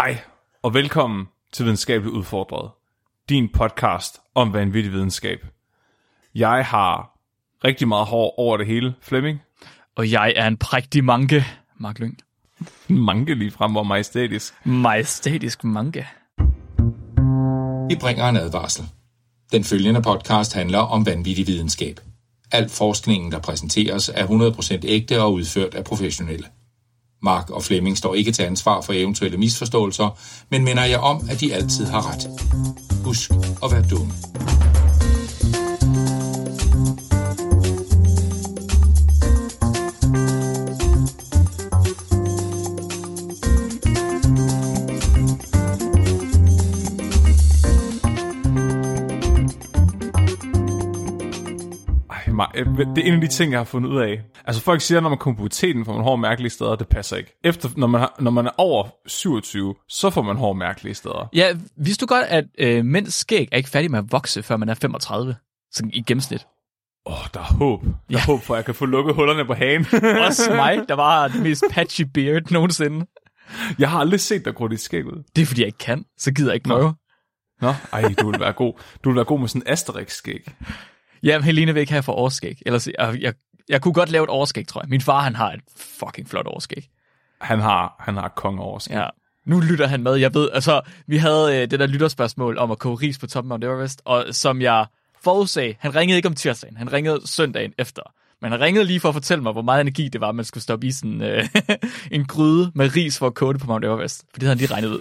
Hej, og velkommen til Videnskabeligt Udfordret. Din podcast om vanvittig videnskab. Jeg har rigtig meget hår over det hele, Flemming. Og jeg er en prægtig manke, Mark Lyng. Mange lige frem og majestætisk. Majestætisk manke. Vi bringer en advarsel. Den følgende podcast handler om vanvittig videnskab. Al forskningen, der præsenteres, er 100% ægte og udført af professionelle. Mark og Flemming står ikke til ansvar for eventuelle misforståelser, men minder jeg om, at de altid har ret. Husk at være dumme. Ma- øh, det er en af de ting, jeg har fundet ud af. Altså folk siger, når man kommer på puberteten, får man hår mærkelige steder, det passer ikke. Efter, når man, har, når man er over 27, så får man hår mærkelige steder. Ja, vidste du godt, at øh, mænds skæg er ikke færdig med at vokse, før man er 35? Sådan i gennemsnit. Åh, oh, der er håb. Der er Ja. håb for, at jeg kan få lukket hullerne på hagen. Også mig, der var den mest patchy beard nogensinde. jeg har aldrig set dig gro dit skæg ud. Det er, fordi jeg ikke kan. Så gider jeg ikke prøve. Nå, ej, du vil være god. Du vil være god med sådan en Asterix-skæg. Ja, men Helene vil ikke have for overskæg. Ellers, jeg, jeg, jeg kunne godt lave et overskæg, tror jeg. Min far, han har et fucking flot overskæg. Han har, han har konge over skæg. Ja. Nu lytter han med. Jeg ved, altså, vi havde øh, det der lytterspørgsmål om at koge ris på toppen af Mount Everest, og som jeg forudsag, han ringede ikke om tirsdagen, han ringede søndagen efter. Men han ringede lige for at fortælle mig, hvor meget energi det var, at man skulle stoppe i sådan øh, en gryde med ris for at koge det på Mount Everest. For det havde han lige regnet ud.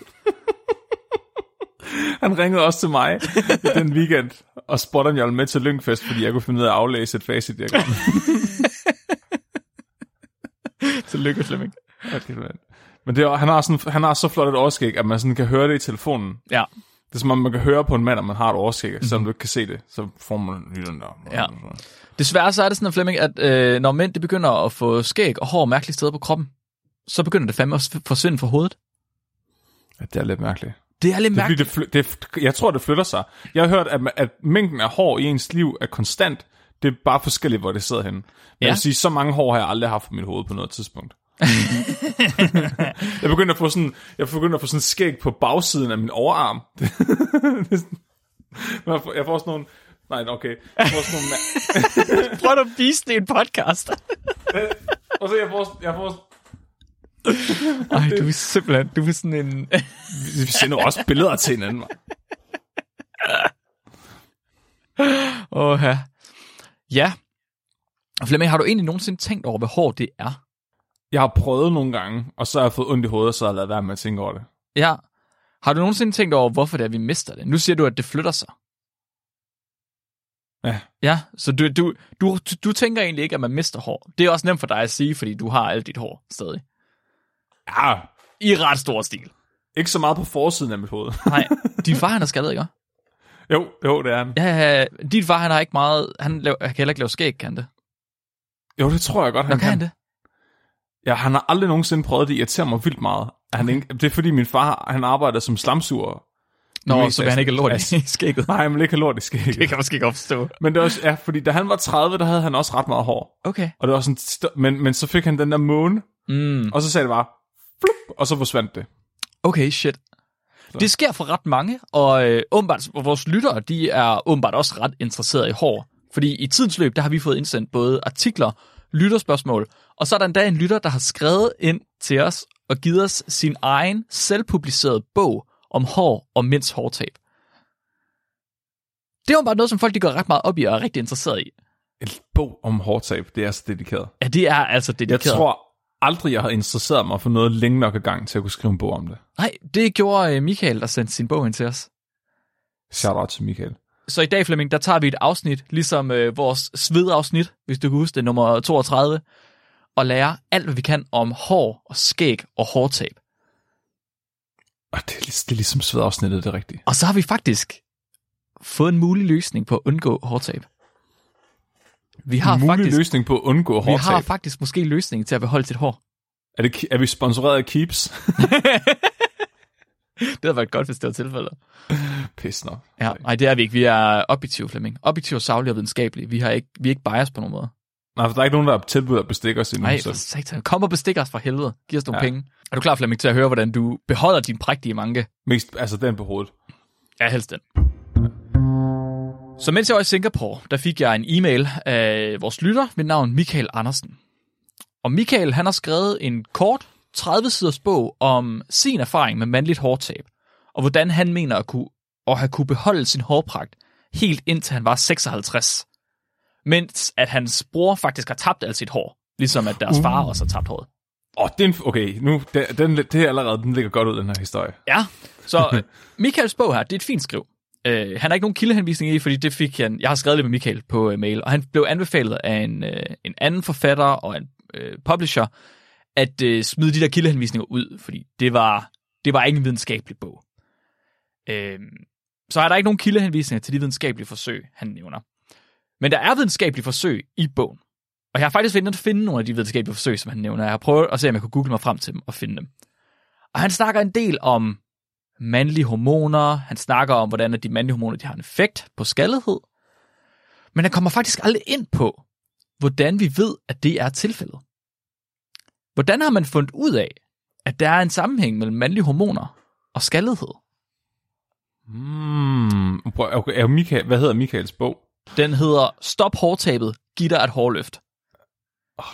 Han ringede også til mig den weekend og spurgte, om jeg ville med til Lyngfest, fordi jeg kunne finde ud af at aflæse et facitdiagram. Tillykke, Flemming. Okay. Men det er, han, har sådan, han har så flot et overskæg, at man sådan kan høre det i telefonen. Ja, Det er som om, man kan høre på en mand, at man har et overskæg, mm-hmm. selvom du ikke kan se det. Så får man lige den der. Ja. Desværre så er det sådan, Flemming, at øh, når mænd de begynder at få skæg og hår mærkelige steder på kroppen, så begynder det fandme at forsvinde fra hovedet. Ja, det er lidt mærkeligt. Det er lidt Det er, fordi mærkeligt. det, det, jeg tror, det flytter sig. Jeg har hørt, at, at mængden af hår i ens liv er konstant. Det er bare forskelligt, hvor det sidder henne. Men Ja. Jeg vil sige, så mange hår har jeg aldrig haft på mit hoved på noget tidspunkt. jeg begyndte at få sådan, jeg begyndte at få sådan skæg på bagsiden af min overarm. Det, det er sådan- jeg, får, jeg får sådan nogle, nej, okay. Jeg får sådan nogle, Prøv at vise det i en podcast. og så jeg får, jeg får, Ej, du er simpelthen, du er sådan en... vi sender også billeder til hinanden. hva'? Åh, ja. Ja. Flemming, har du egentlig nogensinde tænkt over, hvad hår det er? Jeg har prøvet nogle gange, og så har jeg fået ondt i hovedet, og så har jeg lavet være med at tænke over det. Ja. Har du nogensinde tænkt over, hvorfor det er, vi mister det? Nu siger du, at det flytter sig. Ja. Ja, så du, du, du, du tænker egentlig ikke, at man mister hår. Det er også nemt for dig at sige, fordi du har alt dit hår stadig. Ja, I ret stor stil. ikke så meget på forsiden af mit hoved. Nej, din far han er skaldet, ikke? jo, jo, det er han. Ja, ja, din far han har ikke meget... Han, laver, han kan heller ikke lave skæg, kan det? Jo, det tror jeg godt, Nå, han kan han det? Ja, han har aldrig nogensinde prøvet det. Det irriterer mig vildt meget. Han ikke, det er fordi min far, han arbejder som slamsuger. Nå, så vil han ikke have lort altså- i skægget. Nej, han vil ikke have lort i skæg. Det kan måske godt forstå. Men det er også, ja, fordi da han var 30, der havde han også ret meget hår. Okay. Og det var sådan, men, men så fik han den der måne, Mm. og så sagde det bare, flup, og så forsvandt det. Okay, shit. Det sker for ret mange, og øh, åbenbart, vores lyttere, de er åbenbart også ret interesserede i hår. Fordi i tidens løb, der har vi fået indsendt både artikler, lytterspørgsmål, og så er der endda en lytter, der har skrevet ind til os og givet os sin egen selvpublicerede bog om hår og mænds hårtab. Det er jo bare noget, som folk de går ret meget op i og er rigtig interesseret i. En bog om hårtab, det er så dedikeret. Ja, det er altså Jeg dedikeret. tror aldrig, jeg har interesseret mig for noget længe nok i gang til at kunne skrive en bog om det. Nej, det gjorde øh, Michael, der sendte sin bog ind til os. Shout out til Michael. Så i dag, Flemming, der tager vi et afsnit, ligesom øh, vores svedafsnit, hvis du kan huske det, nummer 32, og lærer alt, hvad vi kan om hår og skæg og hårtab. Og det er, det er ligesom svedafsnittet, det er rigtigt. Og så har vi faktisk fået en mulig løsning på at undgå hårtab. Vi har, en mulig faktisk, løsning på at undgå vi har hårtab. faktisk måske løsningen til at beholde sit hår. Er, det, er vi sponsoreret af Keeps? Det havde været godt, hvis det var tilfældet. Pis nok. Ja, nej, det er vi ikke. Vi er objektive, Flemming. Objektive, saglige og videnskabelige. Vi, har ikke, vi er ikke bias på nogen måde. Nej, for der er ikke nogen, der har tilbudt at bestikke os endnu. Nej, for satan. Kom og bestik os for helvede. Giv os nogle ja. penge. Er du klar, Flemming, til at høre, hvordan du beholder din prægtige manke? Mest, altså den på hovedet. Ja, helst den. Så mens jeg var i Singapore, der fik jeg en e-mail af vores lytter ved navn Michael Andersen. Og Michael, han har skrevet en kort 30-siders bog om sin erfaring med mandligt hårtab, og hvordan han mener at, kunne, at have kunne beholde sin hårpragt helt indtil han var 56. Mens at hans bror faktisk har tabt alt sit hår, ligesom at deres far også har tabt håret. Åh, oh, den, okay, nu, den, den, det er allerede, den ligger godt ud, den her historie. Ja, så øh, Michaels bog her, det er et fint skriv. Øh, han har ikke nogen kildehenvisning i, fordi det fik han, jeg har skrevet det med Michael på øh, mail, og han blev anbefalet af en, øh, en anden forfatter og en øh, publisher, at øh, smide de der kildehenvisninger ud, fordi det var, det var ikke en videnskabelig bog. Øh, så er der ikke nogen kildehenvisninger til de videnskabelige forsøg, han nævner. Men der er videnskabelige forsøg i bogen. Og jeg har faktisk ventet at finde nogle af de videnskabelige forsøg, som han nævner. Jeg har prøvet at se, om jeg kunne google mig frem til dem og finde dem. Og han snakker en del om mandlige hormoner. Han snakker om, hvordan de mandlige hormoner de har en effekt på skaldighed. Men han kommer faktisk aldrig ind på, hvordan vi ved, at det er tilfældet. Hvordan har man fundet ud af, at der er en sammenhæng mellem mandlige hormoner og skaldighed? Mm, okay, er Michael, hvad hedder Michaels bog? Den hedder Stop hårtabet, giv dig et hårløft. Oh,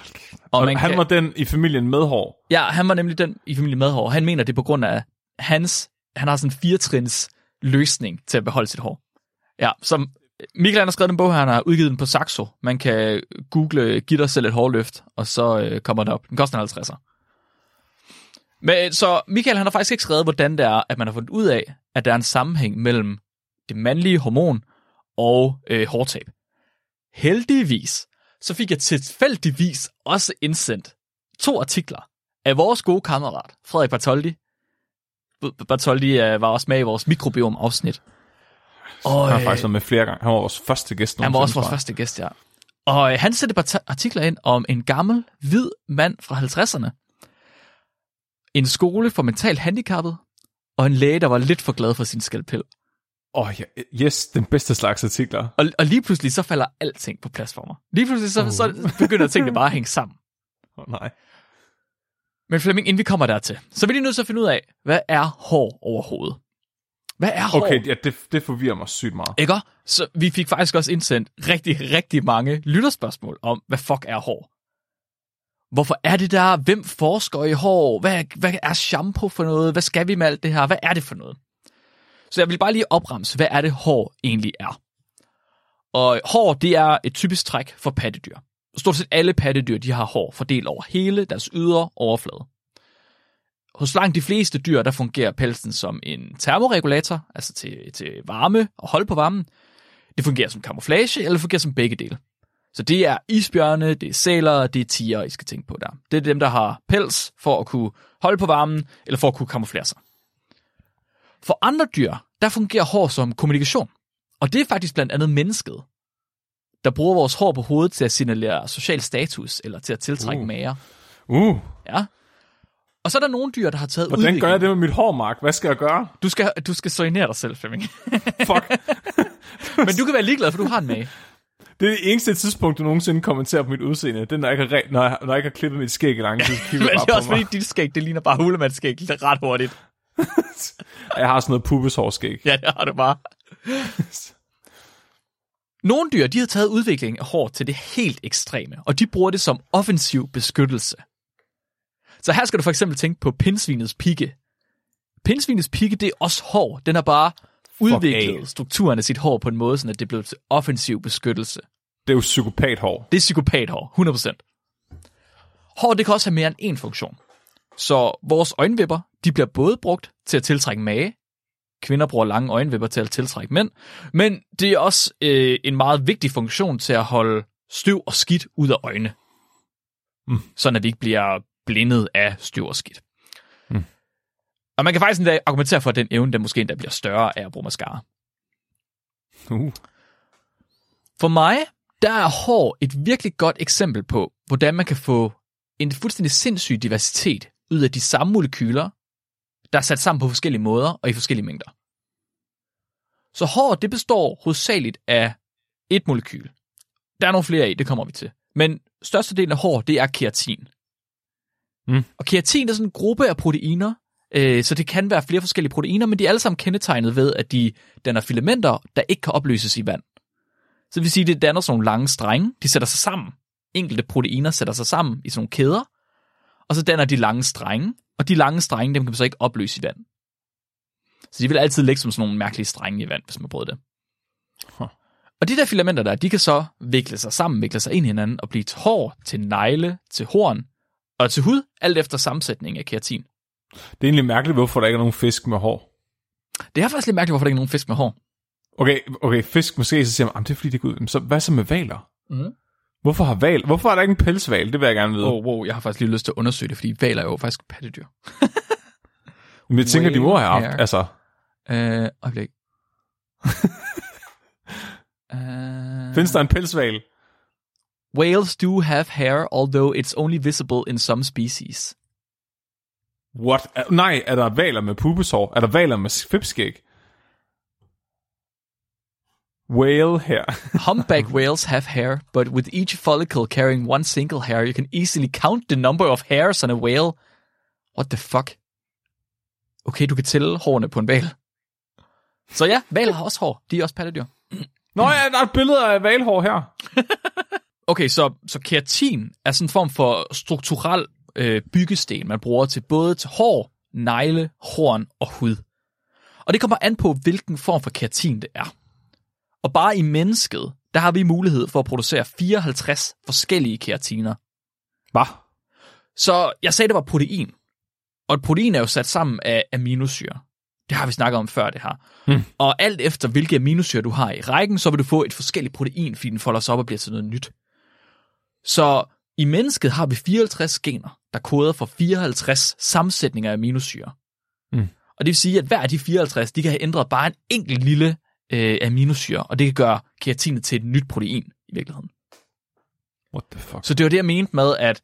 Og og han kan- var den i familien med hår. Ja, han var nemlig den i familie med hår. Han mener, det er på grund af hans, han har sådan en firetrins løsning til at beholde sit hår. Ja, som Michael han har skrevet en bog her, han har udgivet den på Saxo. Man kan google, giv dig selv et hårløft, og så øh, kommer den op. Den koster 50. Men, øh, så Michael han har faktisk ikke skrevet, hvordan det er, at man har fundet ud af, at der er en sammenhæng mellem det mandlige hormon og øh, hårtab. Heldigvis, så fik jeg tilfældigvis også indsendt to artikler af vores gode kammerat, Frederik Bartoldi. Bartoldi øh, var også med i vores mikrobiom-afsnit. Og, Han har øh, faktisk været med flere gange. Han var vores første gæst. han var også vores første gæst, ja. Og øh, han sendte et par artikler ind om en gammel, hvid mand fra 50'erne. En skole for mentalt handicappet, og en læge, der var lidt for glad for sin skalpel. Åh, oh, ja, yes, den bedste slags artikler. Og, og lige pludselig så falder alting på plads for mig. Lige pludselig så, så begynder tingene bare at hænge sammen. Åh, oh, nej. Men Flemming, inden vi kommer dertil, så er vi lige nødt til at finde ud af, hvad er hår overhovedet? Hvad er hår? Okay, ja, det, det forvirrer mig sygt meget. Ikke? Så vi fik faktisk også indsendt rigtig, rigtig mange lytterspørgsmål om, hvad fuck er hår? Hvorfor er det der? Hvem forsker i hår? Hvad, hvad er shampoo for noget? Hvad skal vi med alt det her? Hvad er det for noget? Så jeg vil bare lige opremse, hvad er det hår egentlig er? Og hår, det er et typisk træk for pattedyr. Stort set alle pattedyr, de har hår fordelt over hele deres ydre overflade. Hos langt de fleste dyr, der fungerer pelsen som en termoregulator, altså til, til varme og hold på varmen. Det fungerer som kamuflage, eller det fungerer som begge dele. Så det er isbjørne, det er sæler, det er tiger, I skal tænke på der. Det er dem, der har pels for at kunne holde på varmen, eller for at kunne kamuflere sig. For andre dyr, der fungerer hår som kommunikation. Og det er faktisk blandt andet mennesket, der bruger vores hår på hovedet til at signalere social status, eller til at tiltrække Uh. uh. mager. Uh, Ja. Og så er der nogle dyr, der har taget hvordan gør jeg det med mit hår, Mark? Hvad skal jeg gøre? Du skal, du skal soignere dig selv, Flemming. Fuck. Men du kan være ligeglad, for du har en mage. Det er det eneste tidspunkt, du nogensinde kommenterer på mit udseende. Det er, når jeg ikke har, når jeg, når jeg ikke har klippet mit skæg i lang tid, Men det er også fordi, dit skæg, det ligner bare hulemandsskæg ret hurtigt. Jeg har sådan noget pubeshårskæg. Ja, det har du bare. Nogle dyr, de har taget udviklingen af hår til det helt ekstreme, og de bruger det som offensiv beskyttelse. Så her skal du for eksempel tænke på pindsvinets pigge. Pindsvinets pigge, det er også hår. Den har bare udviklet strukturen af sit hår på en måde, så at det blev til offensiv beskyttelse. Det er jo psykopathår. Det er psykopathår, 100%. Hår, det kan også have mere end én funktion. Så vores øjenvipper, de bliver både brugt til at tiltrække mage. Kvinder bruger lange øjenvipper til at tiltrække mænd. Men det er også øh, en meget vigtig funktion til at holde støv og skidt ud af øjnene. Mm. Sådan at vi ikke bliver blindet af støv og skidt. Mm. Og man kan faktisk endda argumentere for, at den evne, den måske endda bliver større af at bruge mascara. Uh. For mig, der er hår et virkelig godt eksempel på, hvordan man kan få en fuldstændig sindssyg diversitet ud af de samme molekyler, der er sat sammen på forskellige måder og i forskellige mængder. Så hår, det består hovedsageligt af et molekyl. Der er nogle flere i, det kommer vi til. Men størstedelen af hår, det er keratin. Mm. Og keratin er sådan en gruppe af proteiner, øh, så det kan være flere forskellige proteiner, men de er alle sammen kendetegnet ved, at de danner filamenter, der ikke kan opløses i vand. Så det vil sige, at det danner sådan nogle lange strenge, de sætter sig sammen. Enkelte proteiner sætter sig sammen i sådan nogle kæder, og så danner de lange strenge, og de lange strenge, dem kan man så ikke opløse i vand. Så de vil altid ligge som sådan nogle mærkelige strenge i vand, hvis man prøver det. Huh. Og de der filamenter der, de kan så vikle sig sammen, vikle sig ind i hinanden og blive til hår, til negle, til horn og til hud, alt efter sammensætning af keratin. Det er egentlig mærkeligt, hvorfor der ikke er nogen fisk med hår. Det er faktisk lidt mærkeligt, hvorfor der ikke er nogen fisk med hår. Okay, okay fisk måske, så siger man, det er fordi, det går ud. Men så, hvad så med valer? Mhm. Hvorfor har val? Hvorfor er der ikke en pelsval? Det vil jeg gerne vide. Oh, wow, jeg har faktisk lige lyst til at undersøge det, fordi valer er jo faktisk pattedyr. Men jeg tænker, de må have haft, altså... Øh, øjeblik. uh, Findes der en pelsval? Whales do have hair, although it's only visible in some species. What? Er- Nej, er der valer med pubeshår? Er der valer med fipskæg? Whale her. Humpback whales have hair, but with each follicle carrying one single hair, you can easily count the number of hairs on a whale. What the fuck? Okay, du kan tælle hårene på en val. Så ja, valer har også hår. De er også pattedyr. Nå ja, der er et billede af valhår her. Okay, så, så keratin er sådan en form for strukturel øh, byggesten, man bruger til både til hår, negle, horn og hud. Og det kommer an på, hvilken form for keratin det er. Og bare i mennesket, der har vi mulighed for at producere 54 forskellige keratiner. Hvad? Så jeg sagde, det var protein. Og et protein er jo sat sammen af aminosyre. Det har vi snakket om før, det her. Hmm. Og alt efter, hvilke aminosyre du har i rækken, så vil du få et forskelligt protein, fordi den folder sig op og bliver til noget nyt. Så i mennesket har vi 54 gener, der koder for 54 sammensætninger af aminosyre. Hmm. Og det vil sige, at hver af de 54, de kan have ændret bare en enkelt lille øh, aminosyre, og det kan gøre keratinet til et nyt protein i virkeligheden. What the fuck? Så det var det, jeg mente med, at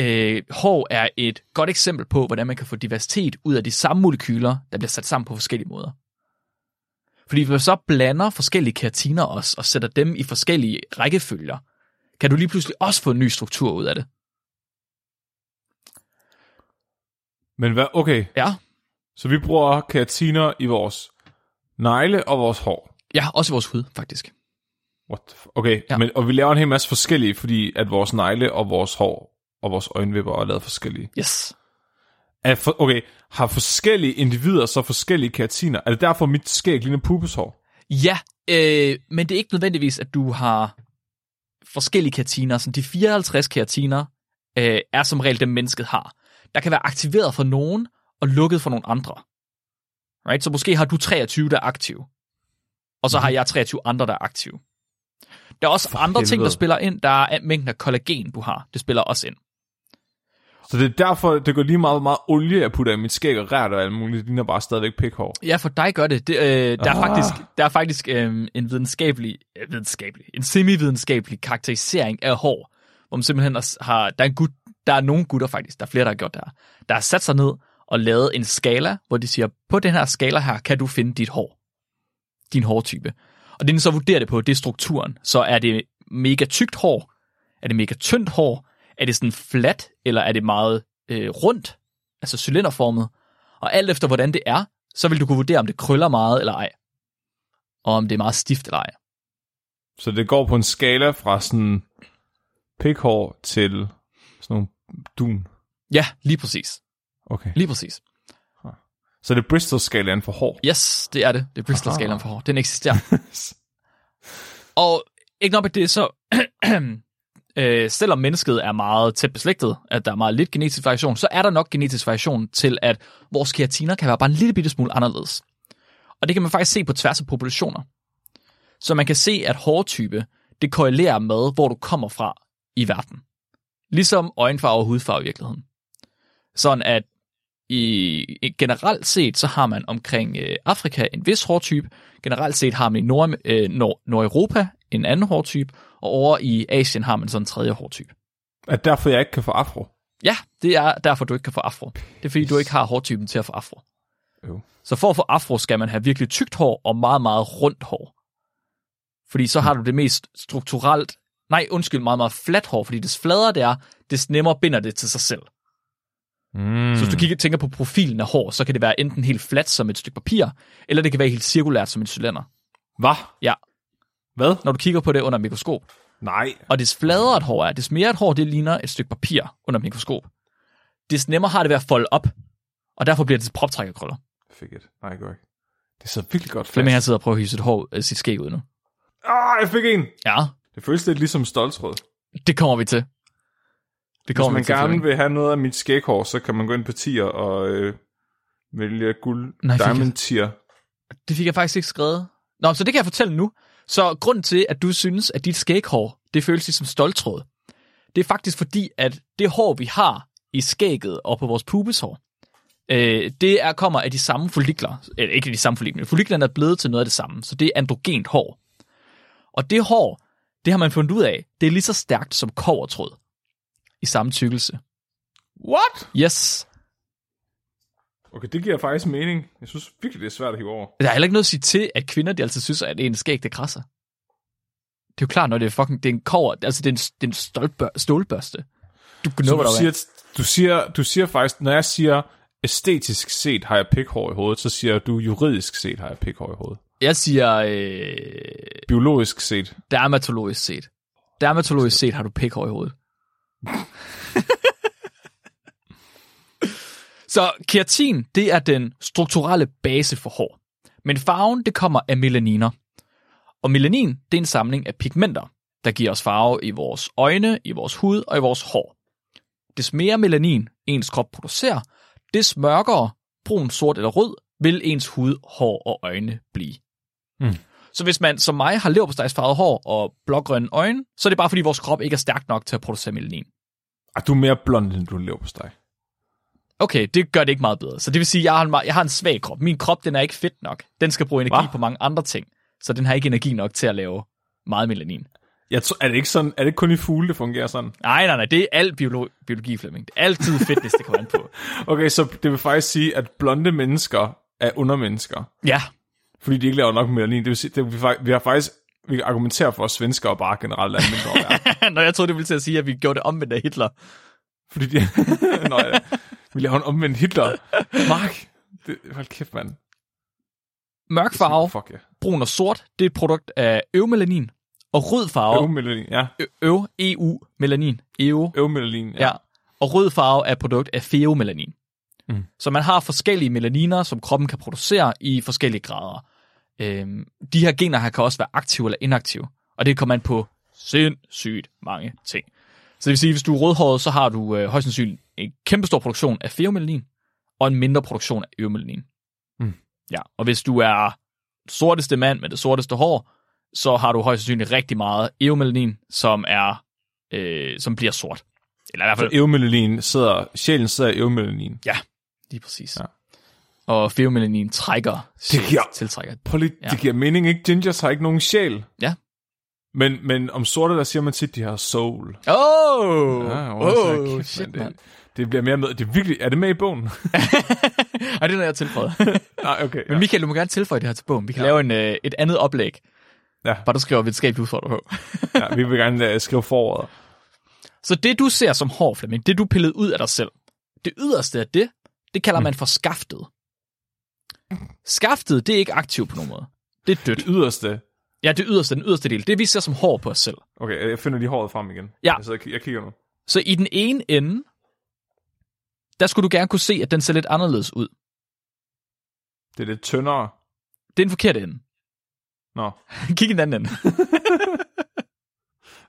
øh, hår er et godt eksempel på, hvordan man kan få diversitet ud af de samme molekyler, der bliver sat sammen på forskellige måder. Fordi hvis man så blander forskellige keratiner også, og sætter dem i forskellige rækkefølger, kan du lige pludselig også få en ny struktur ud af det. Men hvad? Okay, Ja, så vi bruger keratiner i vores negle og vores hår. ja også vores hud, faktisk. What? Okay, Ja. men, og vi laver en hel masse forskellige, fordi at vores negle og vores hår og vores øjenvipper er lavet forskellige. Yes. Er for, okay, har forskellige individer så forskellige keratiner? Er det derfor, mit skæg ligner pubeshår? Ja, øh, men det er ikke nødvendigvis, at du har forskellige keratiner. Så de 54 keratiner øh, er som regel dem, mennesket har. Der kan være aktiveret for nogen og lukket for nogle andre. Right? Så måske har du 23, der er aktive. Og så har jeg 23 andre, der er aktive. Der er også For andre ting, der spiller ind. Der er mængden af kollagen, du har. Det spiller også ind. Så det er derfor, det går lige meget, meget olie, jeg putter i mit skæg og rært og alt muligt. Det ligner bare stadigvæk pikhår. Ja, for dig gør det. det øh, der, er Ah. faktisk, der er faktisk øh, en videnskabelig, øh, videnskabelig, en semi-videnskabelig karakterisering af hår, hvor man simpelthen har- har, der er, en gut, der er nogle gutter faktisk, der er flere, der har gjort det her, der har sat sig ned og lavet en skala, hvor de siger, på den her skala her, kan du finde dit hår, din hårtype. Og det, de så vurderer det på, det er strukturen. Så er det mega tykt hår? Er det mega tyndt hår? Er det sådan flat, eller er det meget øh, rundt, altså cylinderformet? Og alt efter hvordan det er, så vil du kunne vurdere, om det krøller meget eller ej. Og om det er meget stift eller ej. Så det går på en skala fra sådan pikhår til sådan nogle dun. Ja, lige præcis. Okay. Lige præcis. Så det er Bristol-skalaen for hår. Yes, det er det. Det er Bristol-skalaen for hår. Den eksisterer. Og ikke nok med det, så øh, selvom mennesket er meget tæt beslægtet, at der er meget lidt genetisk variation, så er der nok genetisk variation til, at vores keratiner kan være bare en lille bitte smule anderledes. Og det kan man faktisk se på tværs af populationer. Så man kan se, at hårtype, det korrelerer med, hvor du kommer fra i verden. Ligesom øjenfarve og hudfarve i virkeligheden. Sådan at i, generelt set, så har man omkring øh, Afrika en vis hårtype. Generelt set har man i Nord, øh, Nord, Nordeuropa en anden hårtype, og over i Asien har man sådan en tredje hårtype. Er derfor, jeg ikke kan få afro? Ja, det er derfor, du ikke kan få afro. Det er fordi, du ikke har hårtypen til at få afro. Jo. Så for at få afro, skal man have virkelig tykt hår og meget, meget rundt hår. Fordi så har du det mest strukturelt Nej, undskyld, meget, meget fladt hår, fordi des fladere det er, des nemmere binder det til sig selv. Mm. Så hvis du kigger, tænker på profilen af hår, så kan det være enten helt fladt som et stykke papir, eller det kan være helt cirkulært som en cylinder. Hvad? Ja, Hvad? når du kigger på det under et mikroskop. Nej. Og des fladere et hår er, des mere et hår, det ligner et stykke papir under et mikroskop. Des nemmere har det ved at folde op, og derfor bliver det til proptrækkerkrøller. Fik et. Nej, jeg går ikke. Det så virkelig godt Flemming han fast. sidder og prøver at hive sit, hår, øh, sit skæg ud nu. Ah, jeg fik en. Ja, Det føles lidt ligesom stoltråd. det kommer vi til. Det Hvis kommer man vi til, gerne vil have noget af mit skæghår, så kan man gå ind på tier og øh, vælge guld Nej, diamond tier. Det fik jeg faktisk ikke skrevet. Nå, så det kan jeg fortælle nu. Så grunden til, at du synes, at dit skæghår, det føles ligesom stoltråd, det er faktisk fordi, at det hår, vi har i skægget og på vores pubeshår, øh, det er, kommer af de samme follikler. Eller ikke de samme follikler, men foliklerne er blevet til noget af det samme. Så det er androgent hår. Og det hår, det har man fundet ud af, det er lige så stærkt som kovertråd. I samme tykkelse. What? Yes. Okay, det giver faktisk mening. Jeg synes virkelig, det er svært at hive over. Der er heller ikke noget at sige til, at kvinder de altid synes, at en skæg, det krasser. Det er jo klart, når det er fucking, det er en kover, altså det er en, det er en stolbør, stålbørste. Du du der siger, er. du, siger, du siger faktisk, når jeg siger æstetisk set har jeg pikhår i hovedet, så siger du juridisk set har jeg pikhår i hovedet. Jeg siger, øh, Biologisk set. dermatologisk set. Dermatologisk set har du pikhår i hovedet. Så keratin, det er den strukturelle base for hår. Men farven, det kommer af melaniner. Og melanin, det er en samling af pigmenter, der giver os farve i vores øjne, i vores hud og i vores hår. Des mere melanin ens krop producerer, des mørkere, brun, sort eller rød, vil ens hud, hår og øjne blive. Mm. Så hvis man som mig har leverpostejsfarvet hår og blågrønne øjne, så er det bare fordi vores krop ikke er stærk nok til at producere melanin. Ah, du er mere blond, end du lever på dig. Okay, det gør det ikke meget bedre. Så det vil sige, at jeg har en, jeg har en svag krop. Min krop, den er ikke fedt nok. Den skal bruge energi Hva? på mange andre ting. Så den har ikke energi nok til at lave meget melanin. Jeg tror, er det ikke sådan, er det kun i fugle, det fungerer sådan? Nej, nej, nej, det er alt biolo- biologi, Flemming. Det er altid fitness, det kommer an på. Okay, så det vil faktisk sige, at blonde mennesker er undermennesker, Ja, fordi de ikke laver nok melanin. Det vil sige, det vi vi har faktisk, vi kan argumentere for, at svenskere bare generelt er mindre værd. når jeg troede, det ville til at sige, at vi gjorde det omvendt af Hitler. Fordi de... Nå, ja. Vi laver en omvendt Hitler. Mark! Det, hold kæft, mand. Mørk farve, Fuck ja. brun og sort, det er et produkt af øvmelanin. Og rød farve, Øvmelanin, ja. øv, EU-melanin. EU, Øvmelanin, ja. ja. Og rød farve er et produkt af feomelanin. Mm. Så man har forskellige melaniner, som kroppen kan producere i forskellige grader. Øhm, de her gener her kan også være aktive eller inaktive. Og det kommer an på sindssygt mange ting. Så det vil sige, at hvis du er rødhåret, så har du øh, højst sandsynligt en kæmpestor produktion af feomelanin, og en mindre produktion af øvmelanin. Mm. Ja, og hvis du er sorteste mand med det sorteste hår, så har du højst sandsynligt rigtig meget eumelanin, som er øh, som bliver sort. Eller i hvert Så fald, øvmelanin sidder, sjælen sidder i øvmelanin. ja, lige præcis. Ja. Ja. Og feomelanin trækker, Det giver- tiltrækker. Prøv lige, Ja. det giver mening, ikke? Gingers har ikke nogen sjæl. Ja. Men, men om sorte, der siger man tit, de har soul. Åh, oh, Ja, oh, kæft, shit, mand. Det, det bliver mere med. Det er virkelig, er det med i bogen? Ej, det er noget, jeg har tilføjet. Nej, okay. Men Michael, du må gerne tilføje det her til bogen. Vi kan ja. lave en, øh, et andet oplæg, Ja. hvor der skriver videnskabeligt udfordret på. ja, vi vil gerne uh, skrive forordet. Så det, du ser som hår, Flemming, det du pillede ud af dig selv, det yderste af det, det kalder man for skaftet. Skaftet, det er ikke aktivt på nogen måde. Det er dødt. Det yderste. Ja, det yderste, den yderste del. Det vi ser som hår på os selv. Okay, jeg finder lige håret frem igen. Ja. Jeg, sidder, jeg kigger nu. Så i den ene ende, der skulle du gerne kunne se, at den ser lidt anderledes ud. Det er lidt tyndere. Det er den forkerte ende. Nå, Kig i den anden ende.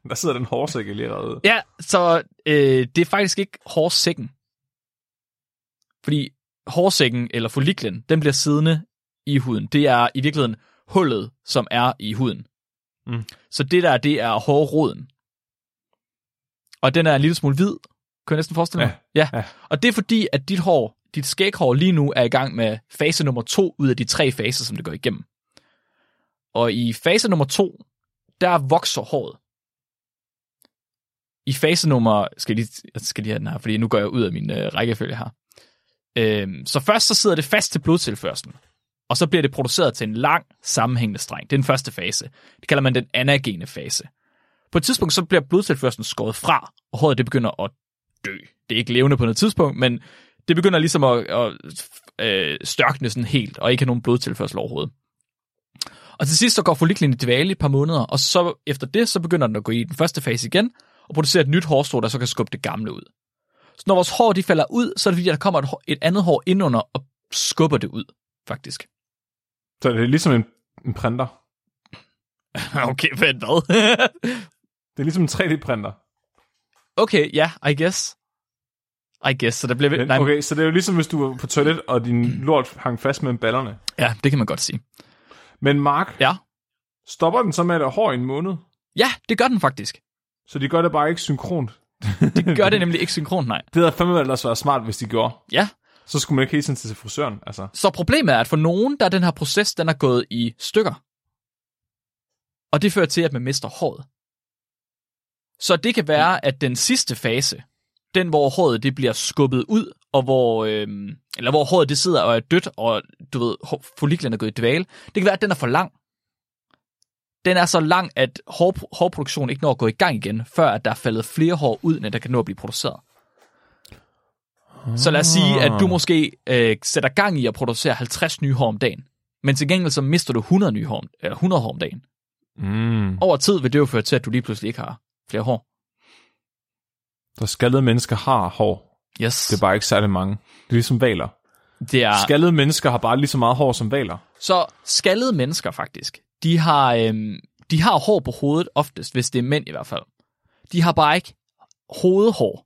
der sidder den hårsæk lige allerede. Ja, så øh, det er faktisk ikke hårsækken. Fordi hårsækken eller folliklen, den bliver siddende i huden. Det er i virkeligheden hullet, som er i huden. Mm. Så det der, det er hårroden. Og den er en lille smule hvid, kan jeg næsten forestille mig. Ja. ja. Og det er fordi, at dit hår, dit skæghår lige nu er i gang med fase nummer to ud af de tre faser, som det går igennem. Og i fase nummer to, der vokser håret. I fase nummer... Skal jeg lige, jeg skal lige have den her, fordi nu går jeg ud af min øh, rækkefølge her. Øhm, så først så sidder det fast til blodtilførselen. Og så bliver det produceret til en lang, sammenhængende streng. Det er den første fase. Det kalder man den anagene fase. På et tidspunkt så bliver blodtilførselen skåret fra, og håret det begynder at dø. Det er ikke levende på noget tidspunkt, men det begynder ligesom at, at øh, størkne sådan helt, og ikke have nogen blodtilførsel overhovedet. Og til sidst så går foliklen i dvale i et par måneder, og så efter det, så begynder den at gå i den første fase igen, og producere et nyt hårstrå, der så kan skubbe det gamle ud. Så når vores hår de falder ud, så er det fordi, der kommer et, hår, et andet hår indunder og skubber det ud, faktisk. Så det er ligesom en, en printer. okay, vent hvad? Det er ligesom en 3D-printer. okay, ja, yeah, I guess. I guess, så der bliver... Men, nej, okay, så det er jo ligesom, hvis du var på toilet, og din lort hang fast mellem ballerne. Ja, det kan man godt sige. Men Mark, Ja. stopper den så med at hår i en måned? Ja, det gør den faktisk. Så de gør det bare ikke synkront. Det gør det nemlig ikke synkront, nej. Det havde fandme ellers været smart, hvis de gjorde. Ja, Så skulle man ikke hele tiden til frisøren, altså. Så problemet er, at for nogen, der er den her proces, den er gået i stykker. Og det fører til, at man mister håret. Så det kan være, at den sidste fase, den hvor håret det bliver skubbet ud, og hvor, øhm, eller hvor håret det sidder og er dødt, og du ved, folliklen er gået i dvale, det kan være, at den er for lang. Den er så lang, at hår, hårproduktionen ikke når at gå i gang igen, før at der er faldet flere hår ud, end der kan nå at blive produceret. Så lad os sige, at du måske øh, sætter gang i at producere 50 nye hår om dagen. Men til gengæld så mister du 100 nye hår, eller 100 hår om dagen. Mm. Over tid vil det jo føre til, at du lige pludselig ikke har flere hår. Så skaldede mennesker har hår. Yes. Det er bare ikke særlig mange. Det er ligesom valer. det er Skaldede mennesker har bare lige så meget hår som valer. så skaldede mennesker faktisk. De har, øhm, de har hår på hovedet oftest, hvis det er mænd i hvert fald. De har bare ikke hovedhår.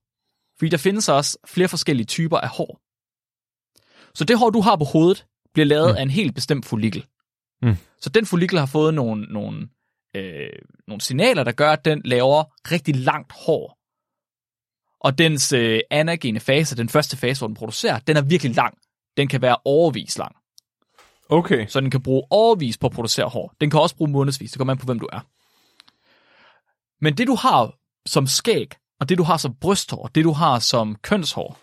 Fordi der findes også flere forskellige typer af hår. Så det hår, du har på hovedet, bliver lavet mm. af en helt bestemt follikel. Mm. Så den follikel har fået nogle, nogle, øh, nogle signaler, der gør, at den laver rigtig langt hår. Og dens øh, anagene fase, den første fase, hvor den producerer, den er virkelig lang. Den kan være overvis lang. Okay. Så den kan bruge overvis på at producere hår. Den kan også bruge månedsvis. Det kommer an på, hvem du er. Men det, du har som skæg, og det, du har som brysthår, det, du har som kønshår,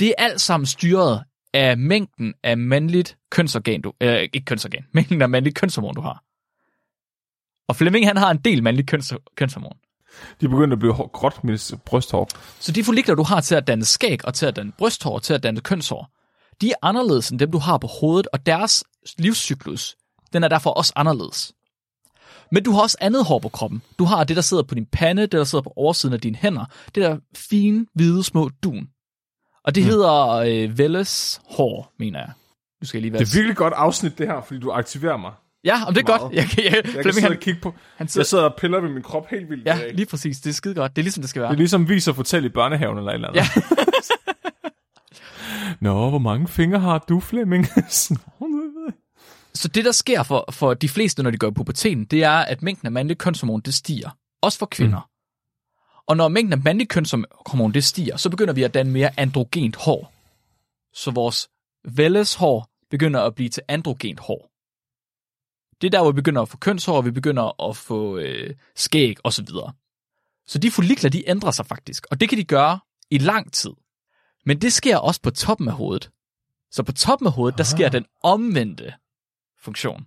det er alt sammen styret af mængden af mandligt kønsorgan, du, øh, ikke kønsorgan, mængden af mandligt kønshormon, du har. Og Flemming, han har en del mandligt køns, kønshormon. De begynder at blive hår, gråt med brysthår. Så de follikler, du har til at danne skæg, og til at danne brysthår, og til at danne kønshår, de er anderledes end dem, du har på hovedet, og deres livscyklus, den er derfor også anderledes. Men du har også andet hår på kroppen. Du har det, der sidder på din pande, det, der sidder på oversiden af dine hænder. Det der fine, hvide, små dun. Og det mm. hedder øh, Velles hår, mener jeg. Nu skal jeg lige være... Det er virkelig godt afsnit, det her, fordi du aktiverer mig. Ja, om det er meget. godt. Jeg, kan, jeg, Jeg kan sidde han, og kigge på... han sidder, Jeg sidder og piller ved min krop helt vildt. ja, lige præcis. Det er skide godt. Det er ligesom, det skal være. Det er ligesom vis og fortæl i børnehaven eller et eller andet. Ja. Nå, hvor mange fingre har du, Flemming? Så det, der sker for, for de fleste, når de går i puberteten, det er, at mængden af mandligt kønshormon, det stiger. Også for kvinder. Mm. Og når mængden af mandligt kønshormon, det stiger, så begynder vi at danne mere androgent hår. Så vores vælles hår begynder at blive til androgent hår. Det er der, hvor vi begynder at få kønshår, og vi begynder at få øh, skæg osv. Så de follikler, de ændrer sig faktisk. Og det kan de gøre i lang tid. Men det sker også på toppen af hovedet. Så på toppen af hovedet, der sker den omvendte funktion.